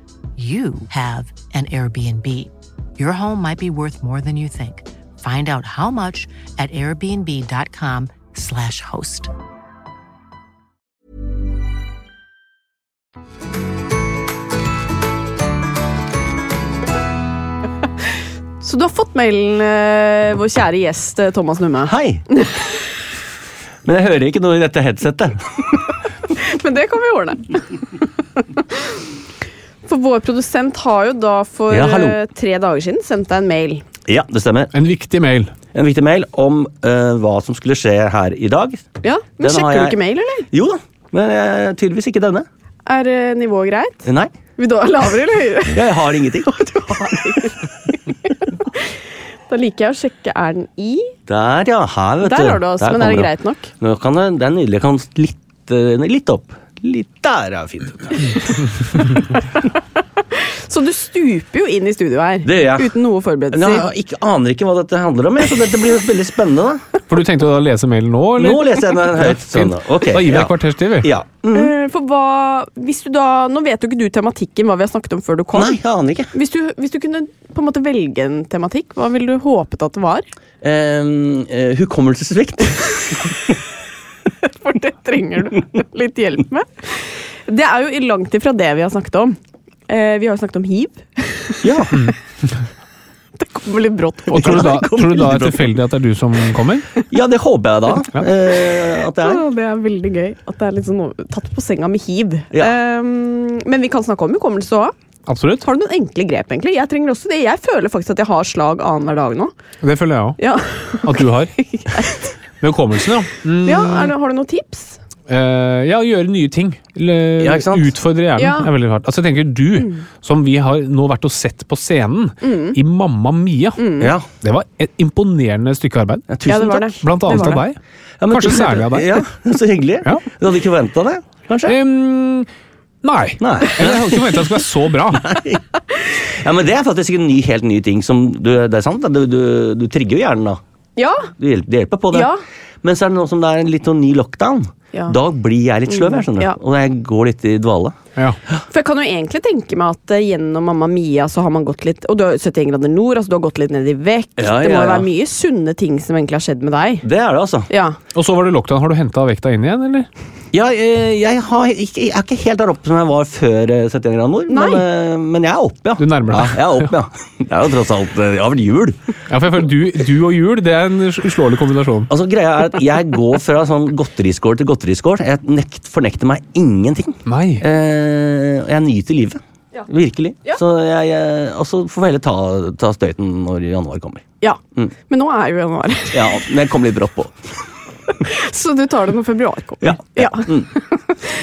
you have an Airbnb. Your home might be worth more than you think. Find out how much at airbnb.com/slash host. Så du har fått mailen, eh, vår kjære gjest eh, Thomas Numme. [LAUGHS] Hei! Men jeg hører ikke noe i dette headsetet. [LAUGHS] Men det kan vi ordne. [LAUGHS] For vår produsent har jo da for Ja, hallo. eh, tre dager siden sendt deg en mail. Ja, det stemmer. En viktig mail. En viktig mail om eh, hva som skulle skje her i dag. Ja, men Den har Sjekker du jeg- ikke mail, eller? Jo da, men eh, tydeligvis ikke denne. Er eh, nivået greit? Nei, Vil du ha lavere eller høyere? [LAUGHS] jeg har ingenting. [LAUGHS] [LAUGHS] Da liker jeg å sjekke er den i. Der, ja. Her, vet du. Der har du oss, men er det kommer greit nok? Nå kan det, det er nydelig. Jeg kan litt, eh, litt opp. Litt der er fint. [LAUGHS] Så du stuper jo inn i studio her. Det gjør jeg. Uten noe forberedelser. jeg ikke, aner ikke hva dette handler om, jeg, så dette blir veldig spennende. da. For du tenkte å lese mailen nå, eller? Nå leser jeg den høyt. Sånn, da. Okay, da gir vi deg et kvarters tid, vi. Ja. Mm. Eh, For hva, hvis du da, Nå vet jo ikke du tematikken, hva vi har snakket om før du kom. Nei, jeg aner ikke. Hvis, du, hvis du kunne på en måte velge en tematikk, hva ville du håpet at det var? Um, uh, hukommelsessvikt. [LAUGHS] [LAUGHS] For det trenger du litt hjelp med. Det er jo langt ifra det vi har snakket om. Eh, vi har jo snakket om hiv. Ja. [LAUGHS] Det kommer litt brått. Og tror du da, tror du da er tilfeldig at det er du som kommer? ja, det håper jeg da. Ja. eh, at det er. Ja, det er veldig gøy at det er litt sånn tatt på senga med hiv. Ja. Um, men vi kan snakke om hukommelse òg. Absolutt. Har du noen enkle grep? egentlig? Jeg trenger også det. Jeg føler faktisk at jeg har slag annenhver dag nå. Det føler jeg òg. Ja, At du har. [LAUGHS] Med hukommelsen, ja. Mm, ja er det, Har du noen tips? Uh, ja, gjøre nye ting. Eller Ja, ikke sant? Utfordre hjernen Ja. er veldig hardt. Altså, jeg tenker Du, som vi har nå vært og sett på scenen i Mamma Mia. Ja. Det var et imponerende stykke arbeid. ja, tusen Ja, det var takk. det. Blant annet Det av deg. Ja, men Kanskje særlig av deg. Ja, Så hyggelig. Ja. Du hadde ikke forventa det, kanskje? Um, nei. Nei. Jeg hadde ikke forventa det skulle være så bra. [LAUGHS] Ja, men Det er faktisk en ny, helt ny ting som du, Det er sant, du, du, du trigger jo hjernen da. Ja. Hjelper, det hjelper på det. Ja. Men så er det nå som det er en litt sånn ny lockdown. Ja. Da blir jeg litt sløv, jeg skjønner. Ja. Og jeg går litt i dvale. Ja. For jeg kan jo egentlig tenke meg at eh, gjennom Mamma Mia så har man gått litt Og du har 71 grader nord, altså du har gått litt ned i vekt. Ja, Det må jo ja. være mye sunne ting som egentlig har skjedd med deg. Det er det, altså. Ja. Og så var det lockdown. Har du henta vekta inn igjen, eller? Ja, eh, jeg, har ikke, jeg er ikke helt der oppe som jeg var før eh, 71 grader nord, men, eh, men jeg er oppe, ja. Du nærmer deg. Ja, jeg er oppe, ja. [LAUGHS] Det er jo tross alt Jeg har vel jul. Ja, for jeg føler du, du og jul, det er en uslåelig kombinasjon. Altså, greia er at Jeg går fra sånn godteriskål til godteriskål. Jeg nekt, fornekter meg ingenting. Nei. Eh, jeg nyter livet. Ja. Virkelig. Ja. Så jeg, jeg, og så får vi heller ta, ta støyten når januar kommer. ja. Mm. Men nå er jo januar, Ja, men jeg kom litt brått på. [LAUGHS] [LAUGHS] så du tar det når februar kommer. Ja. Ja.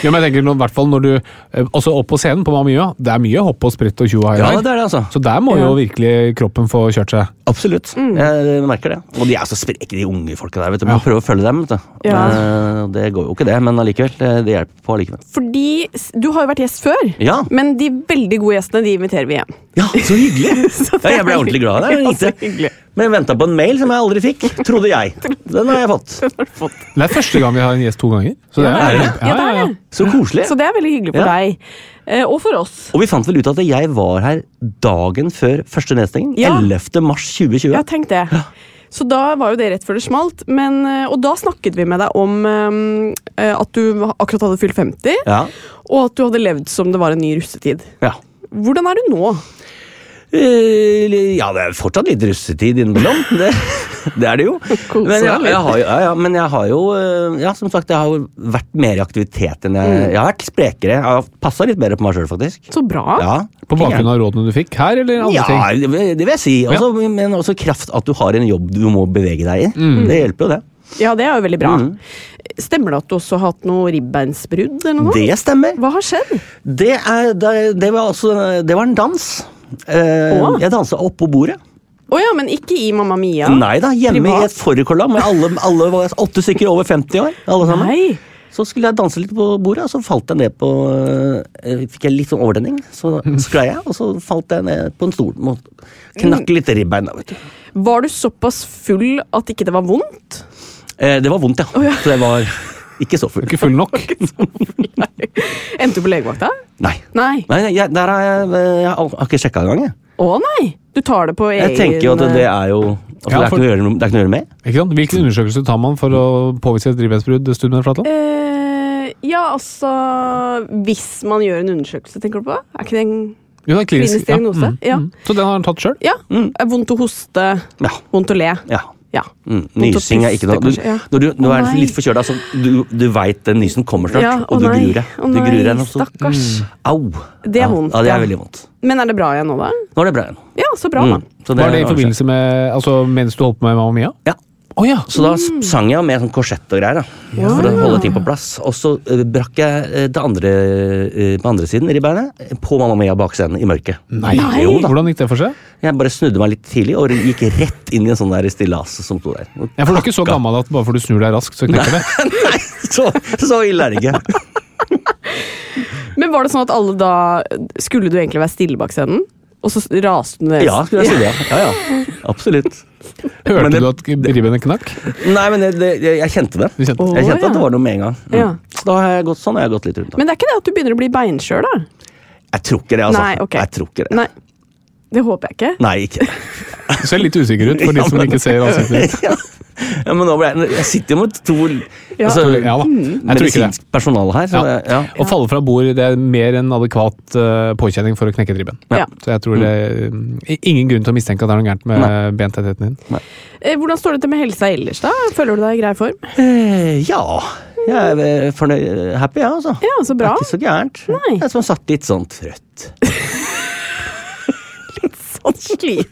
Ja, men jeg tenker nå, i hvert fall når du Altså Også opp på scenen på Mamma Mia. Det er mye hopp og sprett og tjo og Ja, det er det, altså. Så der må Ja. jo virkelig kroppen få kjørt seg. Absolutt. Jeg merker det. Og de er så spreke, de unge folka der. vet du. Man Ja. må prøve å følge dem. vet du. Ja. Men, Det går jo ikke, det, men allikevel. Det, det hjelper på allikevel. Fordi du har jo vært gjest før, Ja. men de veldig gode gjestene de inviterer vi igjen. ja, så hyggelig! [LAUGHS] Så Ja, jeg ble ordentlig glad av det. [LAUGHS] Ja, så hyggelig. Men jeg venta på en mail som jeg aldri fikk, trodde jeg. Den har jeg fått. Det er første gang vi har en gjest to ganger. Så det er, det. Ja, det det. Så koselig. Så det er veldig hyggelig for Ja. deg. Eh, og for oss. Og vi fant vel ut at jeg var her dagen før første nedstenging. Ja. 11. mars 2020. Ja, tenk det. Så da var jo det rett før det smalt. Men, eh, og da snakket vi med deg om um, at du akkurat hadde fylt 50, Ja. og at du hadde levd som det var en ny russetid. ja. Hvordan er du nå? Eh, ja, det er fortsatt litt russetid innimellom. Det, [LAUGHS] det er det jo. [LAUGHS] Men jeg, jeg har, ja, ja, men jeg har jo eh, Ja, som sagt, jeg har jo vært mer i aktivitet enn jeg Mm. Jeg har vært sprekere. Jeg har passa litt bedre på meg sjøl, faktisk. Så bra. Ja. På bakgrunn av rådene du fikk her, eller andre Ja, ting? det vil det vil jeg si. Også, Men også kraft at du har en jobb du må bevege deg i. Mm. Det hjelper jo, det. Ja, det er jo veldig bra. Mm. Stemmer det at du også har hatt noe ribbeinsbrudd? eller noe? Det stemmer. Hva har skjedd? Det, er, det, det, var også, det var en dans Eh, Å. jeg dansa oppå bordet. Å ja, men ikke i Mamma Mia? Nei da, hjemme Privat? i et fårikål med alle, alle var åtte stykker over 50 år. alle sammen. Nei. Så skulle jeg danse litt på bordet, og så falt jeg ned på eh, Fikk jeg litt sånn overdenning, Så sklei jeg, og så falt jeg ned på en stol. og Knakk litt ribbeina, vet du. Var du såpass full at ikke det var vondt? Eh, det var vondt, ja. Så det var ikke så full. Ikke full nok. [LAUGHS] Ikke Endte du på legevakta? Nei. Nei. Nei, jeg, der har jeg, jeg har ikke sjekka engang. Jeg. Å nei! Du tar det på egen jeg tenker jo at det er jo altså, Ja, det, er for- ikke noe det er ikke noe å gjøre med. Ikke sant? Hvilken undersøkelse tar man for å påvise et drivhetsbrudd? Studien Flatland? Eh, ja, altså Hvis man gjør en undersøkelse, tenker du på? Er ikke det en Jo, det er klinisk. klinisk diagnose? Ja. Ja. Mm. Så den har han tatt sjøl? Ja. Mm. Vondt å hoste, Ja. vondt å le. ja. Ja. Mm, nysing er ikke noe du, ja. Når du, nå er litt forkjøla, så du, du veit den nysen kommer snart, Ja, og du gruer deg. Du gruer deg noe så- Mm. Au! Det er vondt, Ja, det er veldig vondt. Men er det bra igjen nå, da? Nå er det bra igjen. Ja, så bra, da. Mm, så Var det i forbindelse med Altså mens du holdt på med Mamma Mia? Ja. Å ja! Så da s- sang jeg med sånn korsett og greier, da, for å holde ting på plass. Og så eh, brakk jeg eh, det andre eh, på andre siden ribbeinet på Mamma Mia bakscenen i mørket. Nei. Jo da. Hvordan gikk det for seg? Jeg bare snudde meg litt tidlig og gikk rett inn i en sånn der stillas som sto der. Ja, for Du er ikke så gammel at bare for du snur deg raskt, så knekker det? [LAUGHS] Nei, så, så ille er det ikke. [LAUGHS] Men var det sånn at alle da Skulle du egentlig være stille bak scenen? Og så raste du ned? Ja, skulle jeg si det. Ja, ja. Absolutt. Hørte det- du at ribbenet knakk? Nei, men det, det, jeg, jeg kjente det. Kjente- Oh, Jeg kjente ja. at det var noe med en gang. Mm. Ja. Så da har jeg gått sånn har jeg gått litt rundt. Da. Men det er ikke det at du begynner å bli beinskjør, da? Jeg tror ikke det, altså. Nei, ok. Jeg tror ikke det. Nei. Det håper jeg ikke. Nei, ikke det. Du ser litt usikker ut for de som ikke ser ansiktet ditt. [LAUGHS] ja. ja, men nå ble jeg, jeg sitter jo med to Ja. altså, Ja. Jeg medisinsk personale her. Så Ja. det, ja. Å falle fra bord det er mer enn adekvat uh, påkjenning for å knekke dribben. Ja. Så jeg tror det er mm, ingen grunn til å mistenke at det er noe gærent med bentettheten din. Nei. Hvordan står det til med helsa ellers, da? Føler du deg i grei form? Eh, ja. Jeg er eh, fornøyd, happy, ja, altså. Ja, så bra. Det er ikke så gærent. Nei. Jeg er som satt litt sånn trøtt. [LAUGHS] Sånn sliten.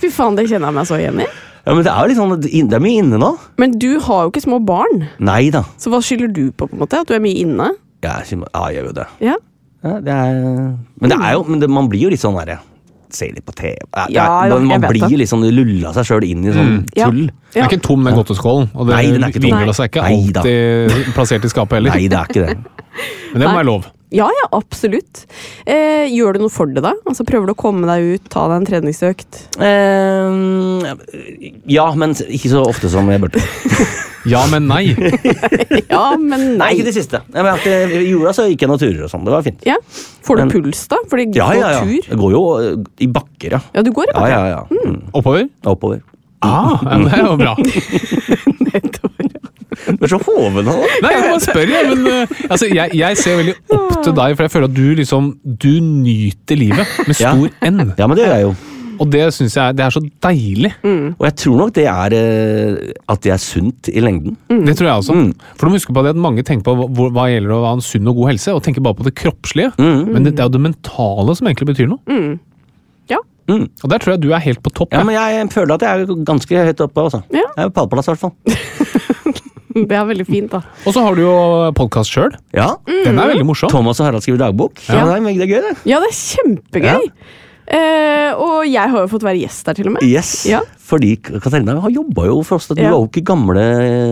Fy faen, det kjenner jeg meg så igjen i. Ja, men det er jo litt sånn, det er mye inne nå. Men du har jo ikke små barn, Nei da. så hva skylder du på? på en måte? At du er mye inne? Ja, jeg gjør jo det. Ja, Ja, det er, men det er jo, men det, man blir jo litt sånn derre Se litt på TV. Ja, det Ja, jo, man, man blir jo litt sånn lulla seg sjøl inn i sånn Ja. tull. Den er ikke tom, den godteskålen. Og det er vingler seg ikke alltid plassert i skapet heller. Nei, det er ikke det. Men det må være lov. Ja, ja absolutt. Eh, gjør du noe for det, da? Altså, Prøver du å komme deg ut, ta deg en treningsøkt? Eh, ja, men ikke så ofte som jeg burde. [LAUGHS] Ja, men nei. [LAUGHS] Ja, men Nei, nei. ikke det siste. Jeg mente, I jula så gikk jeg noen turer og sånn. Det var fint. Ja. Får du Men- puls, da? Fordi Ja, går ja, ja. tur? Jeg går jo eh, i bakker, ja. Ja, du går i Ja, bakken. ja, ja. Mm. Oppover? Oppover. Ah, ja, det er jo bra. [LAUGHS] Du er så hoven nå. Nei, jeg bare spør, jeg. Men eh, altså, jeg, jeg ser veldig opp til deg, for jeg føler at du liksom Du nyter livet med Ja. stor N. Ja, men det gjør jeg jo. Og det syns jeg det er så deilig. Og jeg tror nok det er eh, at det er sunt i lengden. Det tror jeg også. Mm. For du må huske på det at mange tenker på hva, hva gjelder å ha en sunn og god helse, og tenker bare på det kroppslige. Mm. Men det, det er jo det mentale som egentlig betyr noe. Ja. Mm. Og der tror jeg du er helt på topp. Ja, men jeg føler at jeg er ganske høyt oppe. Også. Ja. Jeg er på pallplass, i hvert fall. [LAUGHS] [LAUGHS] Det er veldig fint, da. Og så har du jo podkast sjøl. Ja. Den er veldig morsom. Thomas og Harald skriver dagbok. Ja, det, er, det er gøy, det. Ja, det er kjempegøy! Eh, og jeg har jo fått være gjest der, til og med. Yes. Ja. Fordi Katarina har jobba jo for oss. Du Ja. var jo ikke gamle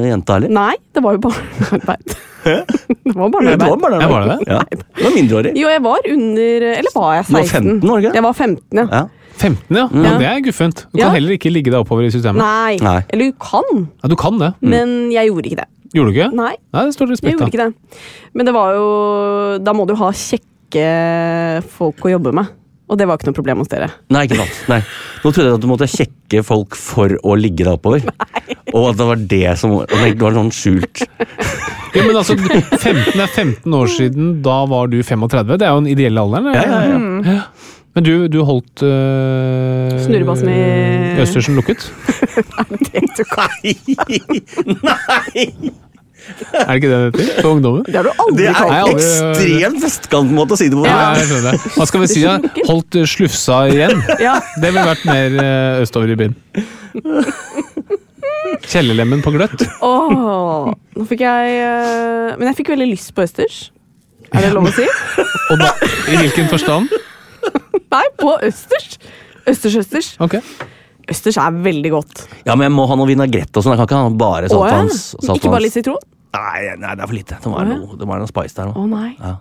jenta heller. Nei, det var jo barnearbeid. [LAUGHS] det var Du var barnearbeid. Ja, var det det? Ja. Du var mindreårig. Jo, jeg var under Eller var jeg Du var 15, var du ikke? Jeg var 15, ja. Ja. 15, ja. ja. Det er guffent. Du kan heller ikke ligge deg oppover i systemet. Nei. Nei. Eller du kan, Ja, du kan det. men jeg gjorde ikke det. Gjorde du ikke? Nei, Nei, det står det jeg respekt gjorde ikke det. Men det var jo Da må du ha kjekke folk å jobbe med. Og det var ikke noe problem hos dere. Nei, ikke sant. Nei. Nå trodde jeg at du måtte kjekke folk for å ligge deg oppover. Nei. Og at det var det som og Det var sånn skjult. [LAUGHS] Ja, men altså, 15 er 15 år siden, da var du 35. Det er jo den ideelle alderen. Ja, ja, ja. Mm. Men du, du holdt øh, Snurrebassen i Østersen lukket? [LAUGHS] Nei! Nei! Er det ikke det det heter på ungdommen? Det har du aldri Det er en ekstrem vestkantmåte å si det på. Ja, jeg skjønner det. Hva skal vi si? da? Holdt uh, slufsa igjen? [LAUGHS] Ja. Det ville vært mer uh, østover i byen. Kjellerlemmen på gløtt. Åh, nå fikk jeg eh, Men jeg fikk veldig lyst på østers. Er det lov å si? [LAUGHS] Og da, I hvilken forstand? [LAUGHS] Nei, på østers. Østers, østers. Okay. Østers er veldig godt. Ja, men jeg må ha noe vinagrett og sånn. Jeg kan ikke ha bare saltvanns. ja. Ikke bare litt sitron? Nei, nei, det er for lite. Det må være noe, det må være noe spice der Å nei. Ja.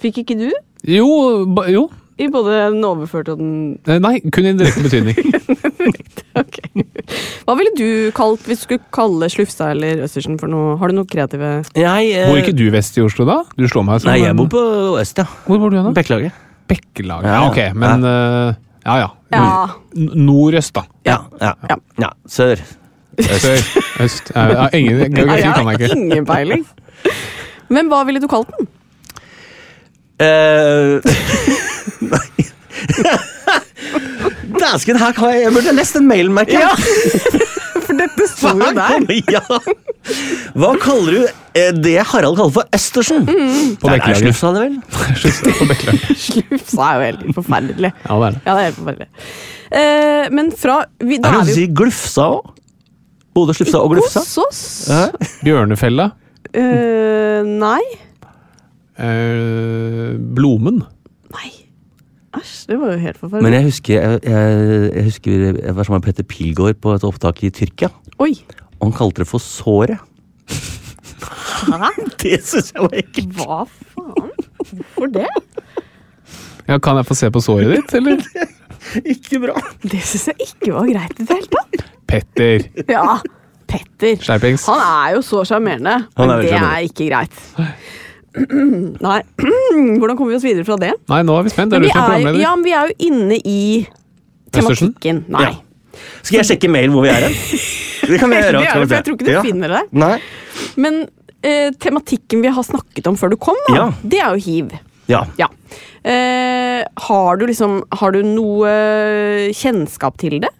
Fikk ikke du? Jo, ba, jo. I både den overførte og den Eh, Nei, kun i direkte betydning. [LAUGHS] Ok. Hva ville du kalt hvis du skulle kalle Slufsa eller Østersen for noe? Har du noe kreative Jeg, eh, Bor ikke du vest i Oslo, da? Du slår meg som Nei, jeg bor på øst, ja. Hvor bor du hen, da? Bekkelaget. Bekkelaget. Ja, ok, men uh, Ja ja. Ja. Nordøst, da. Ja, ja. Ja. ja. Sør. Sør. Øst. Ja, ja, ingen [LAUGHS] geografi jeg kan jeg ikke. ingen peiling. Men hva ville du kalt den? Eh, [LAUGHS] Nei [LAUGHS] Dæsken, her kan jeg Jeg burde lest den mailen, merker jeg. For dette sto jo der. Ja. Hva kaller du eh, det Harald kaller for Østersen? På Det er Bekkelaget. Slufsa, [LAUGHS] det vel? På Bekkelaget. [LAUGHS] Slufsa er jo helt forferdelig. Ja, det er det. Ja, det er helt forferdelig. Eh, men fra vi, Da Er det noen som sier Glufsa òg? Både Slufsa og Glufsa? hos oss. Ja. Bjørnefella. Uh, nei. Uh, Blomen. Det var jo helt forferdelig. Men jeg husker jeg, jeg, jeg husker jeg var sammen med Petter Pilgaard på et opptak i Tyrkia. Oi. Og han kalte det for såret. Hæ? [LAUGHS] Det syns jeg var ekkelt. Hva faen? Hvorfor det? Ja, kan jeg få se på såret ditt, eller? [LAUGHS] Ikke bra. Det syns jeg ikke var greit i det hele tatt. Petter. Ja, Petter. Skjerpings. Han er jo så sjarmerende, er men det er ikke greit. [CLEARS THROAT] Nei. [CLEARS THROAT] Hvordan kommer vi oss videre fra det? Nei, nå er vi spent. Er vi er ja, men vi er jo inne i tematikken. Nei. Ja. Skal jeg sjekke mail hvor vi er hen? Det kan vi [LAUGHS] gjøre. Er for jeg tror ikke du Ja. finner det. Nei. Men eh, tematikken vi har snakket om før du kom, da, Ja. det er jo hiv. Ja. Ja. Eh, har du liksom Har du noe kjennskap til det?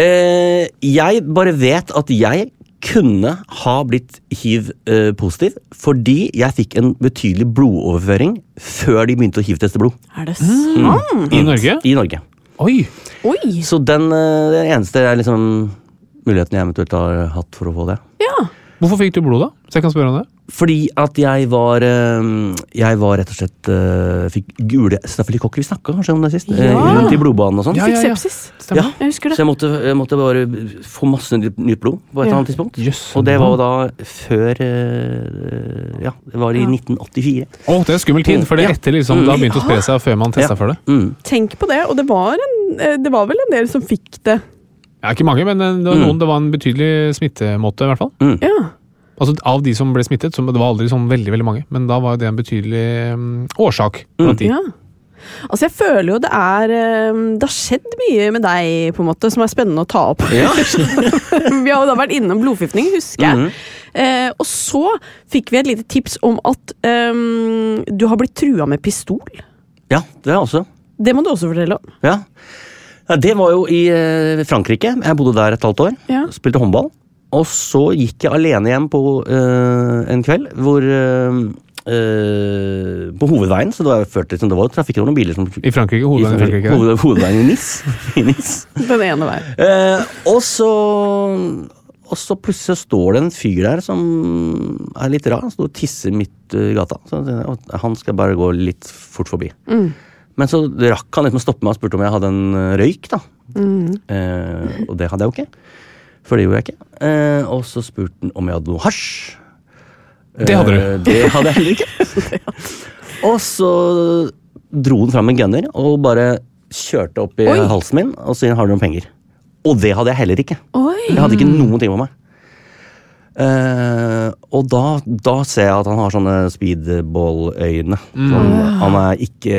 Eh, jeg bare vet at jeg kunne ha blitt hiv-positiv fordi jeg fikk en betydelig blodoverføring før de begynte å hiv-teste blod Er det sant? I Norge? i Norge. Oi! Oi! Så den, den eneste er liksom muligheten jeg eventuelt har hatt for å få det. Ja. Hvorfor fikk du blod, da? Så jeg kan spørre om det. Fordi at jeg var eh, Jeg var rett og slett eh, Fikk gule stafylokokker. Vi snakka kanskje om det sist? eh, Ja. Rundt i blodbanen og sånn. Ja, ja, ja. sepsis. Ja. Jeg husker Så jeg måtte, jeg måtte bare få masse nytt blod på et Ja. eller annet tidspunkt. Yes, og det var jo da før Ja, det var i Ja. 1984. Å, det er skummel tid, for det er Ja. etter liksom, det har begynt å spre seg før man testa Ja. for det. Mm. Tenk på det, og det var, en, det var vel en del som fikk det. Ja, ikke mange, men det var, Mm. noen, det var en betydelig smittemåte, i hvert fall. Ja. Altså, Av de som ble smittet, som, det var aldri sånn veldig veldig mange, men da var jo det en betydelig um, årsak. blant de. ja. Altså, jeg føler jo det er eh, Det har skjedd mye med deg, på en måte, som er spennende å ta opp. Ja. [LAUGHS] vi har jo da vært innom blodforgiftning, husker jeg. Mhm. Eh, og så fikk vi et lite tips om at um, du har blitt trua med pistol. ja, det også. Det må du også fortelle om. Ja. ja, Det var jo i eh, Frankrike. Jeg bodde der et halvt år. Ja. Spilte håndball. Og så gikk jeg alene hjem på eh, en kveld hvor eh, eh, På hovedveien, så det var, førte, liksom, det var trafikken og noen biler som I Frankrike, hovedveien i Frankrike. Hoved, hovedveien i Nis. [LAUGHS] I Nis. Den ene veien. Eh, og så Og så plutselig står det en fyr der som er litt rar. Han står og tisser midt i gata. Så jeg tenkte, «Å, han skal bare gå litt fort forbi. Men så rakk han liksom å stoppe meg og spurte om jeg hadde en røyk. da. Eh, og det hadde jeg jo ikke. For det gjorde jeg ikke. Eh, og så spurte han om jeg hadde noe hasj. Det hadde du. Eh, det hadde jeg heller ikke. [LAUGHS] og så dro han fram en gunner og bare kjørte opp i Oi. halsen min og sa 'har du noen penger'? Og det hadde jeg heller ikke. Oi! Jeg hadde ikke noen ting med meg. Eh, og da, da ser jeg at han har sånne speedball-øyne. Mm. Han er ikke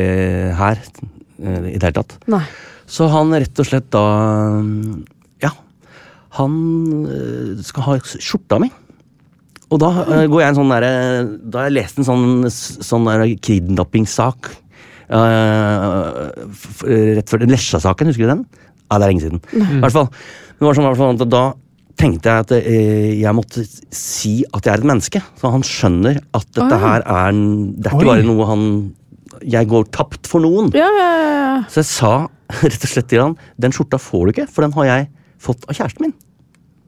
her eh, i det hele tatt. Nei. Så han rett og slett da. Han eh, skal ha skjorta mi. Og da eh, går jeg en sånn derre Da har jeg lest en sånn, sånn kidnappingssak. Uh, rett før Lesja-saken, husker du den? Ja, det er lenge siden. I hvert fall. Det var sånn, hvert fall da tenkte jeg at eh, jeg måtte si at jeg er et menneske. Så han skjønner at dette Oi. her er Det er ikke Oi. bare noe han Jeg går tapt for noen. Ja, ja, ja. Så jeg sa [LAUGHS] rett og slett til han den skjorta får du ikke, for den har jeg fått av kjæresten min.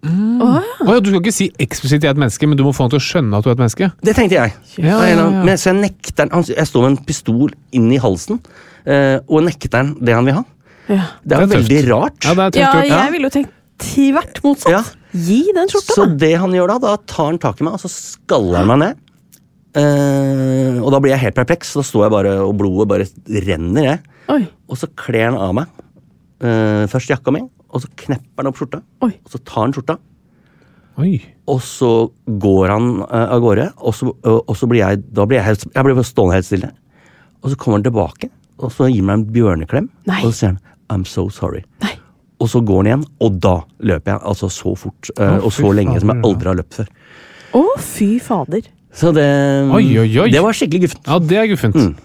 Ja. Å ja, du skal ikke si eksplisitt 'jeg er et menneske', men du må få han til å skjønne at du er et menneske. Det tenkte jeg. Ja. Men, så jeg nekter han- Jeg står med en pistol inn i halsen. Eh, og nekter han det han vil ha. Ja. Det er Det er tøft. veldig rart. Ja, det er tøft Ja, jeg ville jo tenkt tvert motsatt. Ja. Gi den skjorta, Så da. det han gjør da, da tar han tak i meg, og så skaller han meg ned. Uh, og da blir jeg helt perpleks, så da står jeg bare, og blodet bare renner, jeg. Oi, Og så kler han av meg. Uh, først jakka mi, og så knepper han opp skjorta. oi. Og så tar han skjorta, Oi. og så går han uh, av gårde. Og så, uh, og så blir jeg Da blir jeg, helt, jeg blir stående helt stille. Og så kommer han tilbake, og så gir han meg en bjørneklem. Nei. Og så sier han 'I'm so sorry'. Nei. Og så går han igjen, og da løper jeg. Altså så fort uh, oh, og så lenge som jeg aldri har løpt før. Å, fy fader. Så det Oi, oi, oi. Det var skikkelig guffent. Ja, det er guffent. Mm.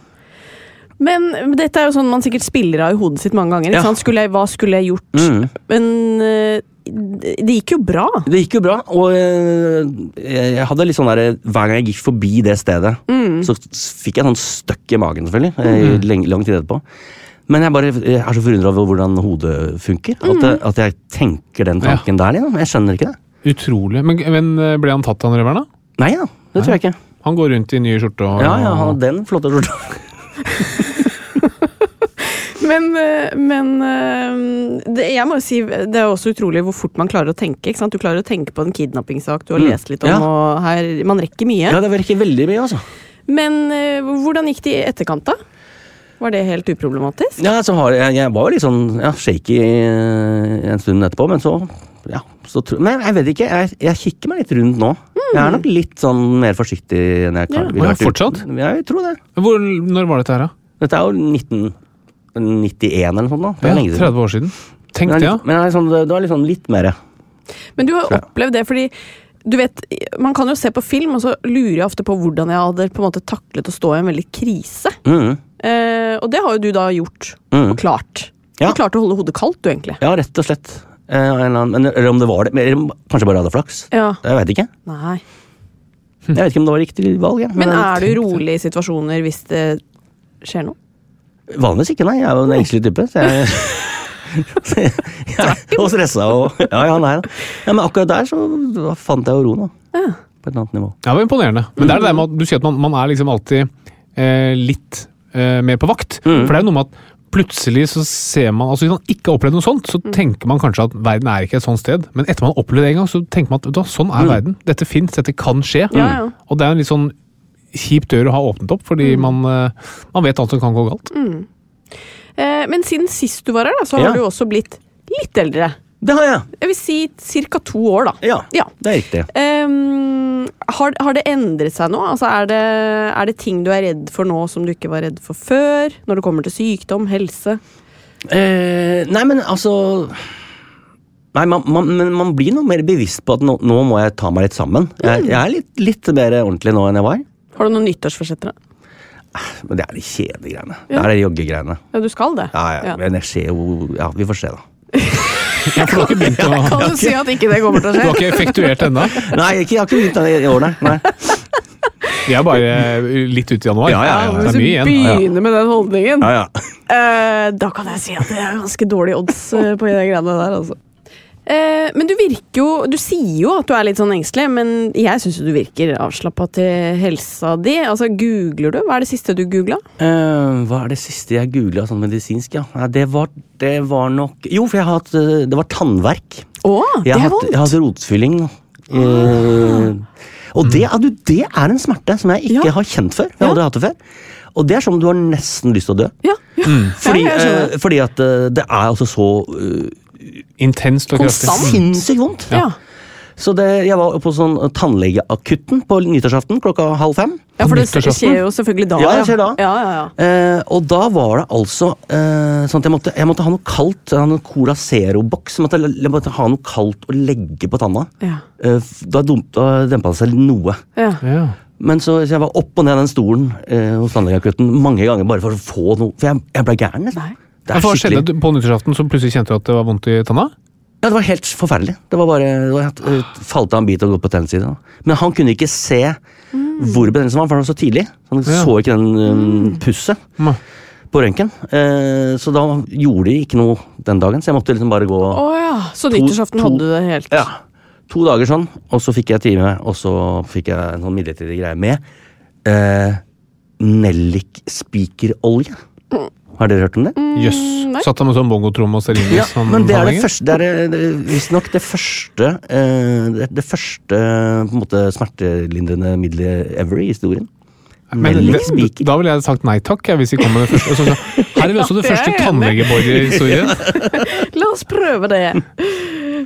Men dette er jo sånn man sikkert spiller av i hodet sitt mange ganger. Ja. Sant? Skulle jeg, hva skulle jeg gjort? Mm. Men eh, det gikk jo bra. Det gikk jo bra, og eh, jeg hadde litt sånn der Hver gang jeg gikk forbi det stedet, Mm. så fikk jeg sånn støkk i magen, selvfølgelig. Mm. lenge- lang tid etterpå. Men jeg bare jeg er så forundra over hvordan hodet funker. At, Mm. det, at jeg tenker den tanken der, liksom. Jeg skjønner ikke det. Utrolig. Men, men eh, ble han tatt, han røveren? da? Nei da, det tror jeg ikke. Han går rundt i nye skjorte og Ja, ja, han har den flotte skjorta. [LAUGHS] Men, eh, men eh, det, jeg må jo si, det er også utrolig hvor fort man klarer å tenke. Ikke sant? Du klarer å tenke på en kidnappingssak du har Mm. lest litt om. Ja. Og her, man rekker mye. Ja, det rekker veldig mye, altså. Men eh, hvordan gikk det i etterkant, da? Var det helt uproblematisk? Ja, så har jeg, jeg var jo litt sånn ja, shaky en stund etterpå, men så ja, så tro, Men jeg vet ikke, jeg, jeg kikker meg litt rundt nå. Jeg er nok litt sånn mer forsiktig enn jeg kan, Ja. ville vært fortsatt? Ja, jeg tror det. Hvor, Når var dette her, da? Dette er jo 1991 eller noe sånt. da. Det er Ja, lenge siden. 30 år siden. Tenk Men, det, jeg er ja. litt- men det er liksom, det var liksom litt mer Men du har Tror jeg. opplevd det, fordi du vet, Man kan jo se på film, og så lurer jeg ofte på hvordan jeg hadde på en måte taklet å stå i en veldig krise. mm, Eh, og det har jo du da gjort, mm. og klart. Ja. Du klarte å holde hodet kaldt, du, egentlig. Ja, rett og slett. Eh, en eller annen, men, eller om det var det. Men, eller kanskje bare hadde flaks. Ja. Jeg vet ikke. Nei. Jeg vet ikke om det var riktig valg. jeg. Men er du rolig i situasjoner hvis det skjer noe? Vanligvis ikke, nei. Jeg er jo en engstelig type. Så jeg, [LAUGHS] jeg, og stressa og Ja, ja, nei da. Ja, men akkurat der så da fant jeg jo roen, da. Ja. På et annet nivå. Ja, det var imponerende. Men det er det der med at du sier at man, man er liksom alltid eh, litt eh, mer på vakt. Mm. For det er jo noe med at plutselig så ser man altså Hvis man ikke har opplevd noe sånt, så tenker man kanskje at verden er ikke et sånt sted. Men etter man har opplevd det en gang, så tenker man at da, sånn er verden. Dette fins, dette kan skje. Ja, ja. Og det er en litt sånn kjip dør å ha åpnet opp, fordi man, eh, man vet alt som kan gå galt. Eh, men siden sist du var her, da, så har Ja. du også blitt litt eldre. Det har jeg! Jeg vil si ca. to år, da. Ja, Ja. det er riktig. Ehm, har, har det endret seg nå? Altså, er, det, er det ting du er redd for nå som du ikke var redd for før? Når det kommer til sykdom, helse? Eh, nei, men altså Nei, man, man, man blir noe mer bevisst på at nå, nå må jeg ta meg litt sammen. Jeg, jeg er litt, litt mer ordentlig nå enn jeg var. Har du noen nyttårsforsetter? Men det er de kjedegreiene. greiene. Ja. Det er de joggegreiene. Ja, du skal det? Ja, ja, men jeg ser jo Ja, vi får se, da. Ja, for du har ikke begynt å [LAUGHS] Kan du si at ikke det kommer til å skje? Du har ikke effektuert ennå? Nei, jeg har ikke begynt i i år, nei. Vi er bare eh, litt ute i januar. Ja, ja, ja. Det Hvis er du igjen. begynner med den holdningen, Ja, ja. eh, da kan jeg si at det er ganske dårlige odds eh, på de greiene der, altså. Eh, men du virker jo Du sier jo at du er litt sånn engstelig, men jeg syns du virker avslappa til helsa di. Altså, Googler du? Hva er det siste du googla? Uh, hva er det siste jeg googla sånn medisinsk, ja? Det, var, det var nok Jo, for jeg har hatt eh, Det var tannverk. Oh, det Jeg har hatt, jeg har hatt rotfylling. Eh, og det, du, det er en smerte som jeg ikke Ja. har kjent før. Jeg Ja. aldri hatt det før. Og det er som om du har nesten lyst til å dø. Ja, ja. Fordi, ja, jeg eh, fordi at uh, det er altså så eh, Intenst og kraftig. Konstant. sinnssykt vondt. Ja. Så det, jeg var på sånn tannlegeakutten på nyttårsaften klokka halv fem. ja, for det skjer jo selvfølgelig da. Ja, det skjer da. Ja, ja, ja. Eh, og da var det altså eh, sånn at jeg måtte, jeg måtte ha noe kaldt. Jeg hadde en Cola Zero-boks. Jeg, måtte- jeg måtte ha noe kaldt å legge på tanna. ja. Eh, da da dempa det seg noe. ja. Ja. Men så, så jeg var opp og ned den stolen eh, hos tannlegeakutten mange ganger bare for å få noe. For jeg, jeg ble gæren. liksom. Nei. Er Hva skjedde skikkelig på nyttårsaften så plutselig kjente du at det var vondt i tanna? Ja, Det var helt forferdelig. Det var bare, det var, falt av en bit og gått på tennside. Men han kunne ikke se hvor betennelsen var, for han var så tidlig. Han Ja. så ikke den um, pusset mm. på røntgen. Eh, så da gjorde de ikke noe den dagen, så jeg måtte liksom bare gå oh, ja. Så nyttårsaften hadde du det helt ja, to dager sånn, og så fikk jeg time, og så fikk jeg en sånn midlertidig greie med eh, nellikspikerolje. Har dere hørt om det? Jøss. nei. Satt han med sånn bongotromme og stearinlys? Ja, sånn men det er det første Det er det- visstnok det første eh, det, det første på en måte smertelindrende middelet ever i historien. Men da ville jeg sagt nei takk, jeg, hvis vi kom med det første. Så, så, [LAUGHS] her er vi også det første tannlegebordet i historien. [LAUGHS] La oss prøve det.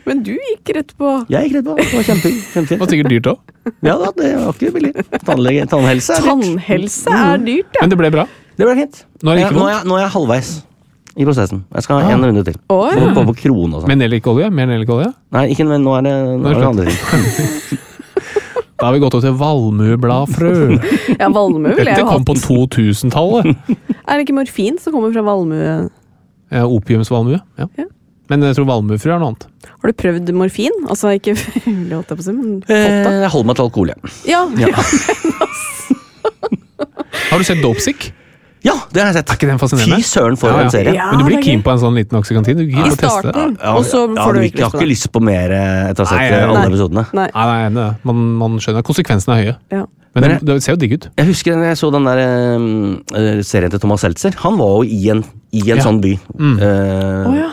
Men du gikk rett på Jeg gikk rett på. Det var kjempe, Det var sikkert dyrt òg. Ja da, det var ikke billig. Tannhelse er dyrt. Tannhelse er dyrt, ja. Men det ble bra. Det ble fint. Nå er det ikke Ja, nå, er jeg, nå er jeg halvveis i prosessen. Jeg skal ha Ah. en runde til. Å, Må ja. på på krone og sånn. Med nellikolje? Mer nellikolje? Nei, ikke, men nå er det, nå er det andre ting. [LAUGHS] Da har vi gått over til valmuebladfrø. [LAUGHS] ja, valmue Dette jeg jo kom på 2000-tallet. [LAUGHS] Er det ikke morfin som kommer fra valmue? Ja, Opiumsvalmue. Ja. Ja. Men jeg tror valmuefrø er noe annet. Har du prøvd morfin? Altså ikke det holdt jeg på å si, men fått det? Eh, Jeg holder meg til alkohol, jeg. Ja. Har du sett Dopesick? Ja, det har jeg sett. Er ikke den fascinerende? Fy søren for Ja, ja. en serie. Ja, Men du blir keen på en sånn liten oksykantin? I det? starten, Ja, og så får du du ikke Jeg har lyst på ikke lyst på mer eh, etter å ha sett jeg- eh, alle Nei. episodene. Nei. Nei, nei, nei. Man, man skjønner at konsekvensene er høye. Ja. Men, Men det, det ser jo digg ut. Jeg husker da jeg så den der uh, serien til Thomas Seltzer. Han var jo i en, i en Ja. sånn by. Mm. Uh, oh, ja.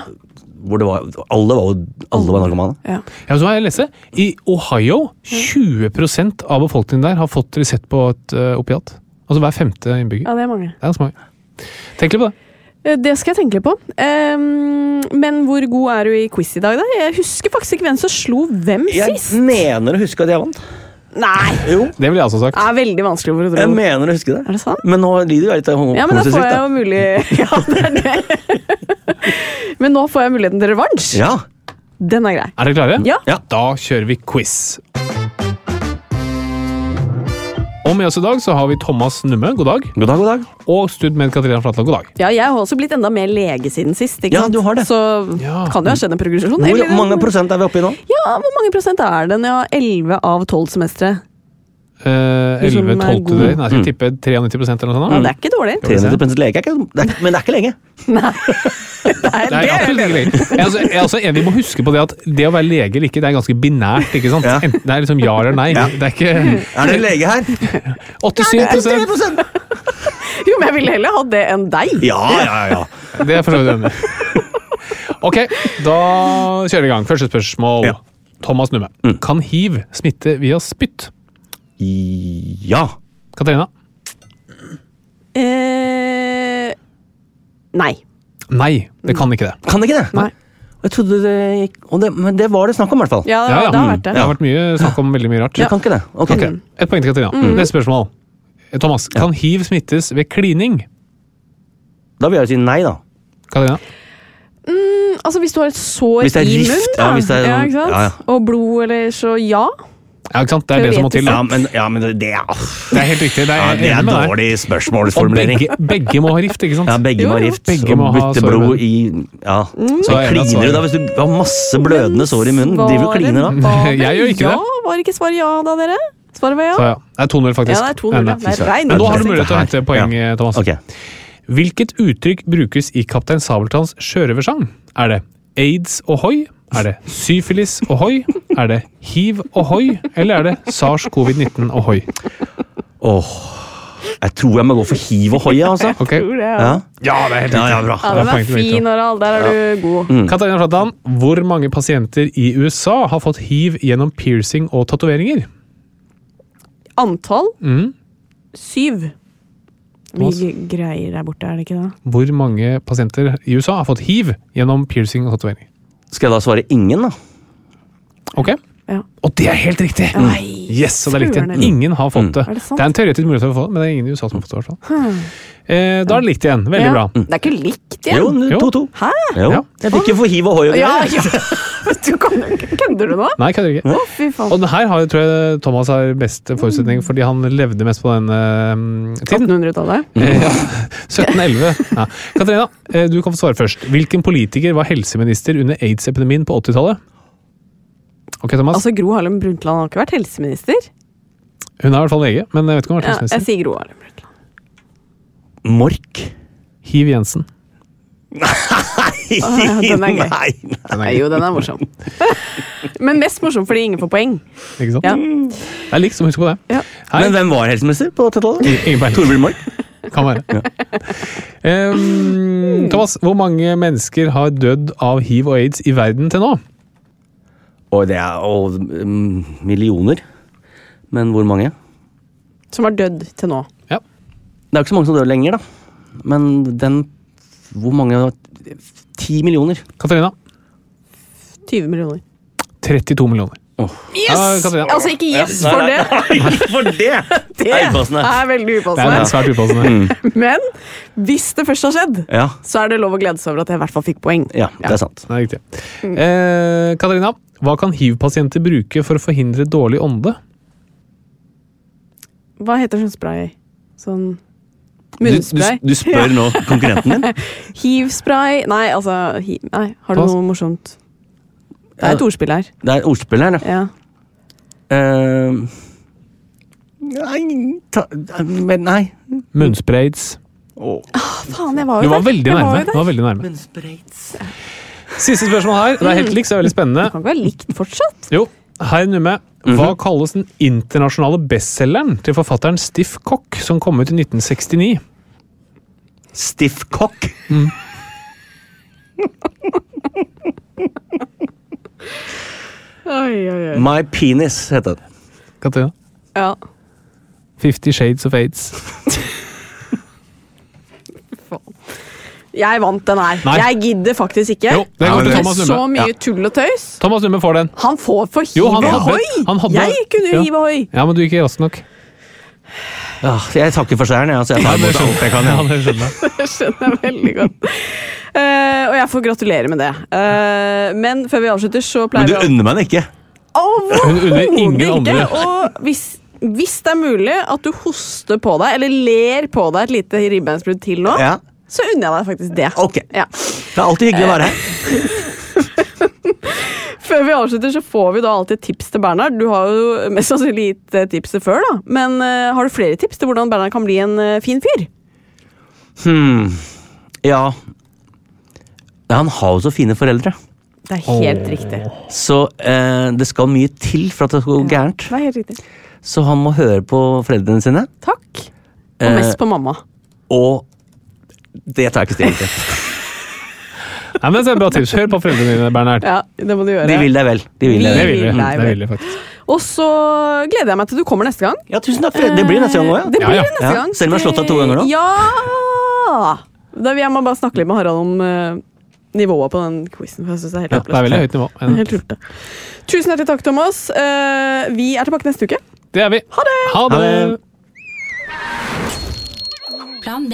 Hvor det var Alle var jo alle var narkomane. ja. Ja, så har jeg lest I Ohio 20% av befolkningen der har fått resept på et uh, opiat. Altså hver femte innbygger. Ja, det er mange. Det er ganske mange. Tenk litt på det. Eh, Det skal jeg tenke litt på. Um, men hvor god er du i quiz i dag, da? Jeg husker faktisk ikke hvem som slo hvem Jeg sist. mener å huske at jeg vant. Nei! Jo, Det ville jeg også sagt. Det er veldig vanskelig for å jeg mener å huske det. Er det sant? Men nå lider jeg litt av Ja, men da får jeg jo mulig [LAUGHS] Ja, det er det. [LAUGHS] men nå får jeg muligheten til revansj. Ja. Den er grei. Er dere klare? Ja. Ja. Da kjører vi quiz. Og med oss i dag så har vi Thomas Numme, god dag. God dag, god dag. Og Stud med Katarina Flatland, god dag. Ja, jeg har også blitt enda mer lege siden sist. Ikke Ja, sant? du har det. Så Ja. kan det jo ha skjedd en progresjon. Hvor mange prosent er vi oppe i nå? Ja, hvor mange prosent er den? Ja, 11 av 12 semestre. Eh, 11 er 12 god. Nei, jeg skal tippe 93 eller noe Ja, sånt. det er ikke dårlig. 93 lege er ikke, det er, men det er ikke lenge. [LAUGHS] Nei. [LAUGHS] Det er, Det er er absolutt ikke lenge. Jeg altså, jeg altså, Vi må huske på det at det å være lege eller ikke, det er ganske binært. ikke sant? Ja. Enten det er liksom ja eller nei. Det er ikke [LAUGHS] Er det lege her? 87 Jo, men jeg ville heller hatt det enn deg. Ja, ja, ja. Det er for så vidt enig. Ok, da kjører vi i gang. Første spørsmål. Ja. Thomas Numme. Kan hiv smitte via spytt? Ja. Katarina? Eh, nei. Nei, det kan ikke det. Kan det ikke det? Nei. Jeg trodde det gikk og det, Men det var det snakk om, i hvert fall. Ja, det, Ja, ja. det har vært det. Det har vært mye snakk om veldig mye rart. Ja. kan ikke det. Ok. Ok, Et poeng til Katarina. Neste spørsmål. Thomas, kan hiv smittes ved klining? Da vil jeg si nei, da. Katarina? Mm, altså Hvis du har et sår Hvis det er i rift, munnen, ja, hvis det er- ja, ja, ja. og blod eller så ja. Ja, ikke sant? Det er det som må til. Ja, men, ja, men det, det, er, Det er helt riktig. Det er, ja, det er dårlig Og spørsmålsformulering. begge, begge må ha rift, ikke sant? Ja, begge må ha rift. Begge må og bytte blod i Ja. Så enig at kliner du da hvis du har masse blødende sår i munnen? Driver du og kliner da? [LAUGHS] var [LAUGHS] Jeg gjør ikke ja? det. Var ikke svaret ja da, dere? Svaret var ja? Så ja, det er 2-0 faktisk. Ja, det er 2-0. Ja. Det er rein Men nå har du mulighet til å hente poeng, Ja. Thomas. Ok. Hvilket uttrykk brukes i Kaptein Sabeltanns sjørøversang? Er det aids ohoi? Er det syfilis ohoi? Er det hiv ohoi? Eller er det sars-covid-19 ohoi? Åh, jeg tror jeg må gå for hiv og altså. [LAUGHS] altså. Jeg Tror det, ja. Ja, Ja, det er helt ja, ja bra. Ja, Det den er fin. Harald. Der er du god. Katarina Flatland, hvor mange pasienter i USA har fått hiv gjennom piercing og tatoveringer? Antall Mm. syv. Mye greier der borte, er det ikke det? Hvor mange pasienter i USA har fått hiv gjennom piercing og tatoveringer? Skal jeg da svare ingen, da? Ok? Ja. Og det er helt riktig! Nei, Yes, og det er riktig. Ingen har fått det. Er det? Det er en teoretisk mulighet til å få det, men det er ingen i USA som har fått det. Hmm. Eh, da er det likt igjen. Veldig Ja. bra. Det er ikke likt igjen. Jo. 2-2. Hæ? Jo. Ja. Jeg fikk jo for hiv og hoi og Ja, greier. ja. [LAUGHS] Du kan, kødder du nå? Nei, kødder ikke. Å, fy faen. Og det her har, tror jeg Thomas har best forutsetning, fordi han levde mest på den uh, tiden. 1800-tallet? Eh, [LAUGHS] ja. 1711. Ja. Katarina, eh, du kan få svare først. Hvilken politiker var helseminister under aids-epidemien på 80-tallet? Ok, Thomas. Altså, Gro Harlem Brundtland har ikke vært helseminister? Hun er i hvert fall lege, men jeg vet ikke om hun har Ja, helseminister. jeg sier Gro Harlem Brundtland. Mork. Hiv Jensen. ja, den er gøy. Nei, Nei, jo, den er morsom. [LAUGHS] Men mest morsom fordi ingen får poeng. Ikke sant? Ja. Det er likt, så husk på det. Ja. Men hvem var helseminister på 80-tallet? Ingen peiling. Torbjørn Mork? Kan være. Em, Thomas, hvor mange mennesker har dødd av hiv og aids i verden til nå? Og det er og, mm, millioner. Men hvor mange? Som har dødd til nå. Ja. Det er jo ikke så mange som dør lenger, da. Men den Hvor mange? Ti millioner. Katarina? 20 millioner. 32 millioner. Yes! Ja, altså, ikke yes for det. For det! [LAUGHS] Det er upassende. er veldig Det er upassende. svært upassende. Men hvis det først har skjedd, Ja, så er det lov å glede seg over at jeg i hvert fall fikk poeng. ja, det er sant. Det er riktig. Eh, Katarina, hva kan hiv-pasienter bruke for å forhindre dårlig ånde? Hva heter sånn spray? Sånn Du, du, munnspray? du spør nå konkurrenten din? [LAUGHS] Hiv-spray Nei, altså hi Nei, har du Pass. noe morsomt? Det er et ordspill her. Det er et ordspill her, ja. Eh, nei, ta, men nei. Munnsprayds. Faen, jeg var Du jo var der. veldig var var nærme. jo Du der. var veldig nærme. Siste spørsmål her. Det er helt likt, så det er veldig spennende. Det kan ikke være likt fortsatt. Jo, Hei, Numme. Hva kalles den internasjonale bestselgeren til forfatteren Stiff Cock, som kom ut i 1969? Stiff cock. Oi, oi, oi. My penis, heter det. Katja? Ja. Fifty Shades of Aids. [LAUGHS] Jeg vant den her. Nei. Jeg gidder faktisk ikke. Jo, det går til Det er så mye tull og tøys. Thomas Numme får den. Han får for hive Jo, han hadde- ohoi! han hadde- Jeg kunne jo ja. hiv ohoi. Ja, men du gikk raskt nok. Ja, jeg takker for seieren, jeg. Altså, jeg tar imot alt jeg kan. Ja, Ja. det skjønner jeg. [LAUGHS] Det skjønner jeg veldig godt. Uh, og jeg får gratulere med det. Uh, men før vi avslutter, så pleier vi Men du vi å unner meg den ikke. Hun unner ingen andre. Og hvis, hvis det er mulig at du hoster på deg, eller ler på deg et lite ribbeinsbrudd til nå, Ja, så unner jeg deg faktisk det. ok. Ja. Det er alltid hyggelig å være her. [LAUGHS] Før vi avslutter, så får vi da alltid et tips til Bernhard. Du har jo mest sannsynlig gitt eh, tipset før, da. Men uh, har du flere tips til hvordan Bernhard kan bli en uh, fin fyr? Hmm. Ja. ja Han har jo så fine foreldre. Det er helt riktig. Så uh, det skal mye til for at det skal gå gærent. Det er helt riktig. Så han må høre på foreldrene sine. Takk. Og mest på mamma. Og det tar jeg ikke stilling til. Nei, men det er bra tips. Hør på foreldrene dine, Bernhard. Ja, det må du gjøre. De vil deg vel. De vil deg vel. vil vi. Det vel. vil vi faktisk. Og så gleder jeg meg til du kommer neste gang. Ja, tusen takk. for Det Det blir neste gang òg, Det blir Ja, ja. det neste Ja, gang. selv om jeg har slått deg to ganger nå? Ja! Da vil jeg må bare snakke litt med Harald om uh, nivået på den quizen. For jeg synes det er helt Ja, det er veldig høyt nivå. Er Helt tullete. Tusen hjertelig takk, Thomas. Uh, vi er tilbake neste uke. Det er vi. Ha det! Ha det! Ha det. Plan B.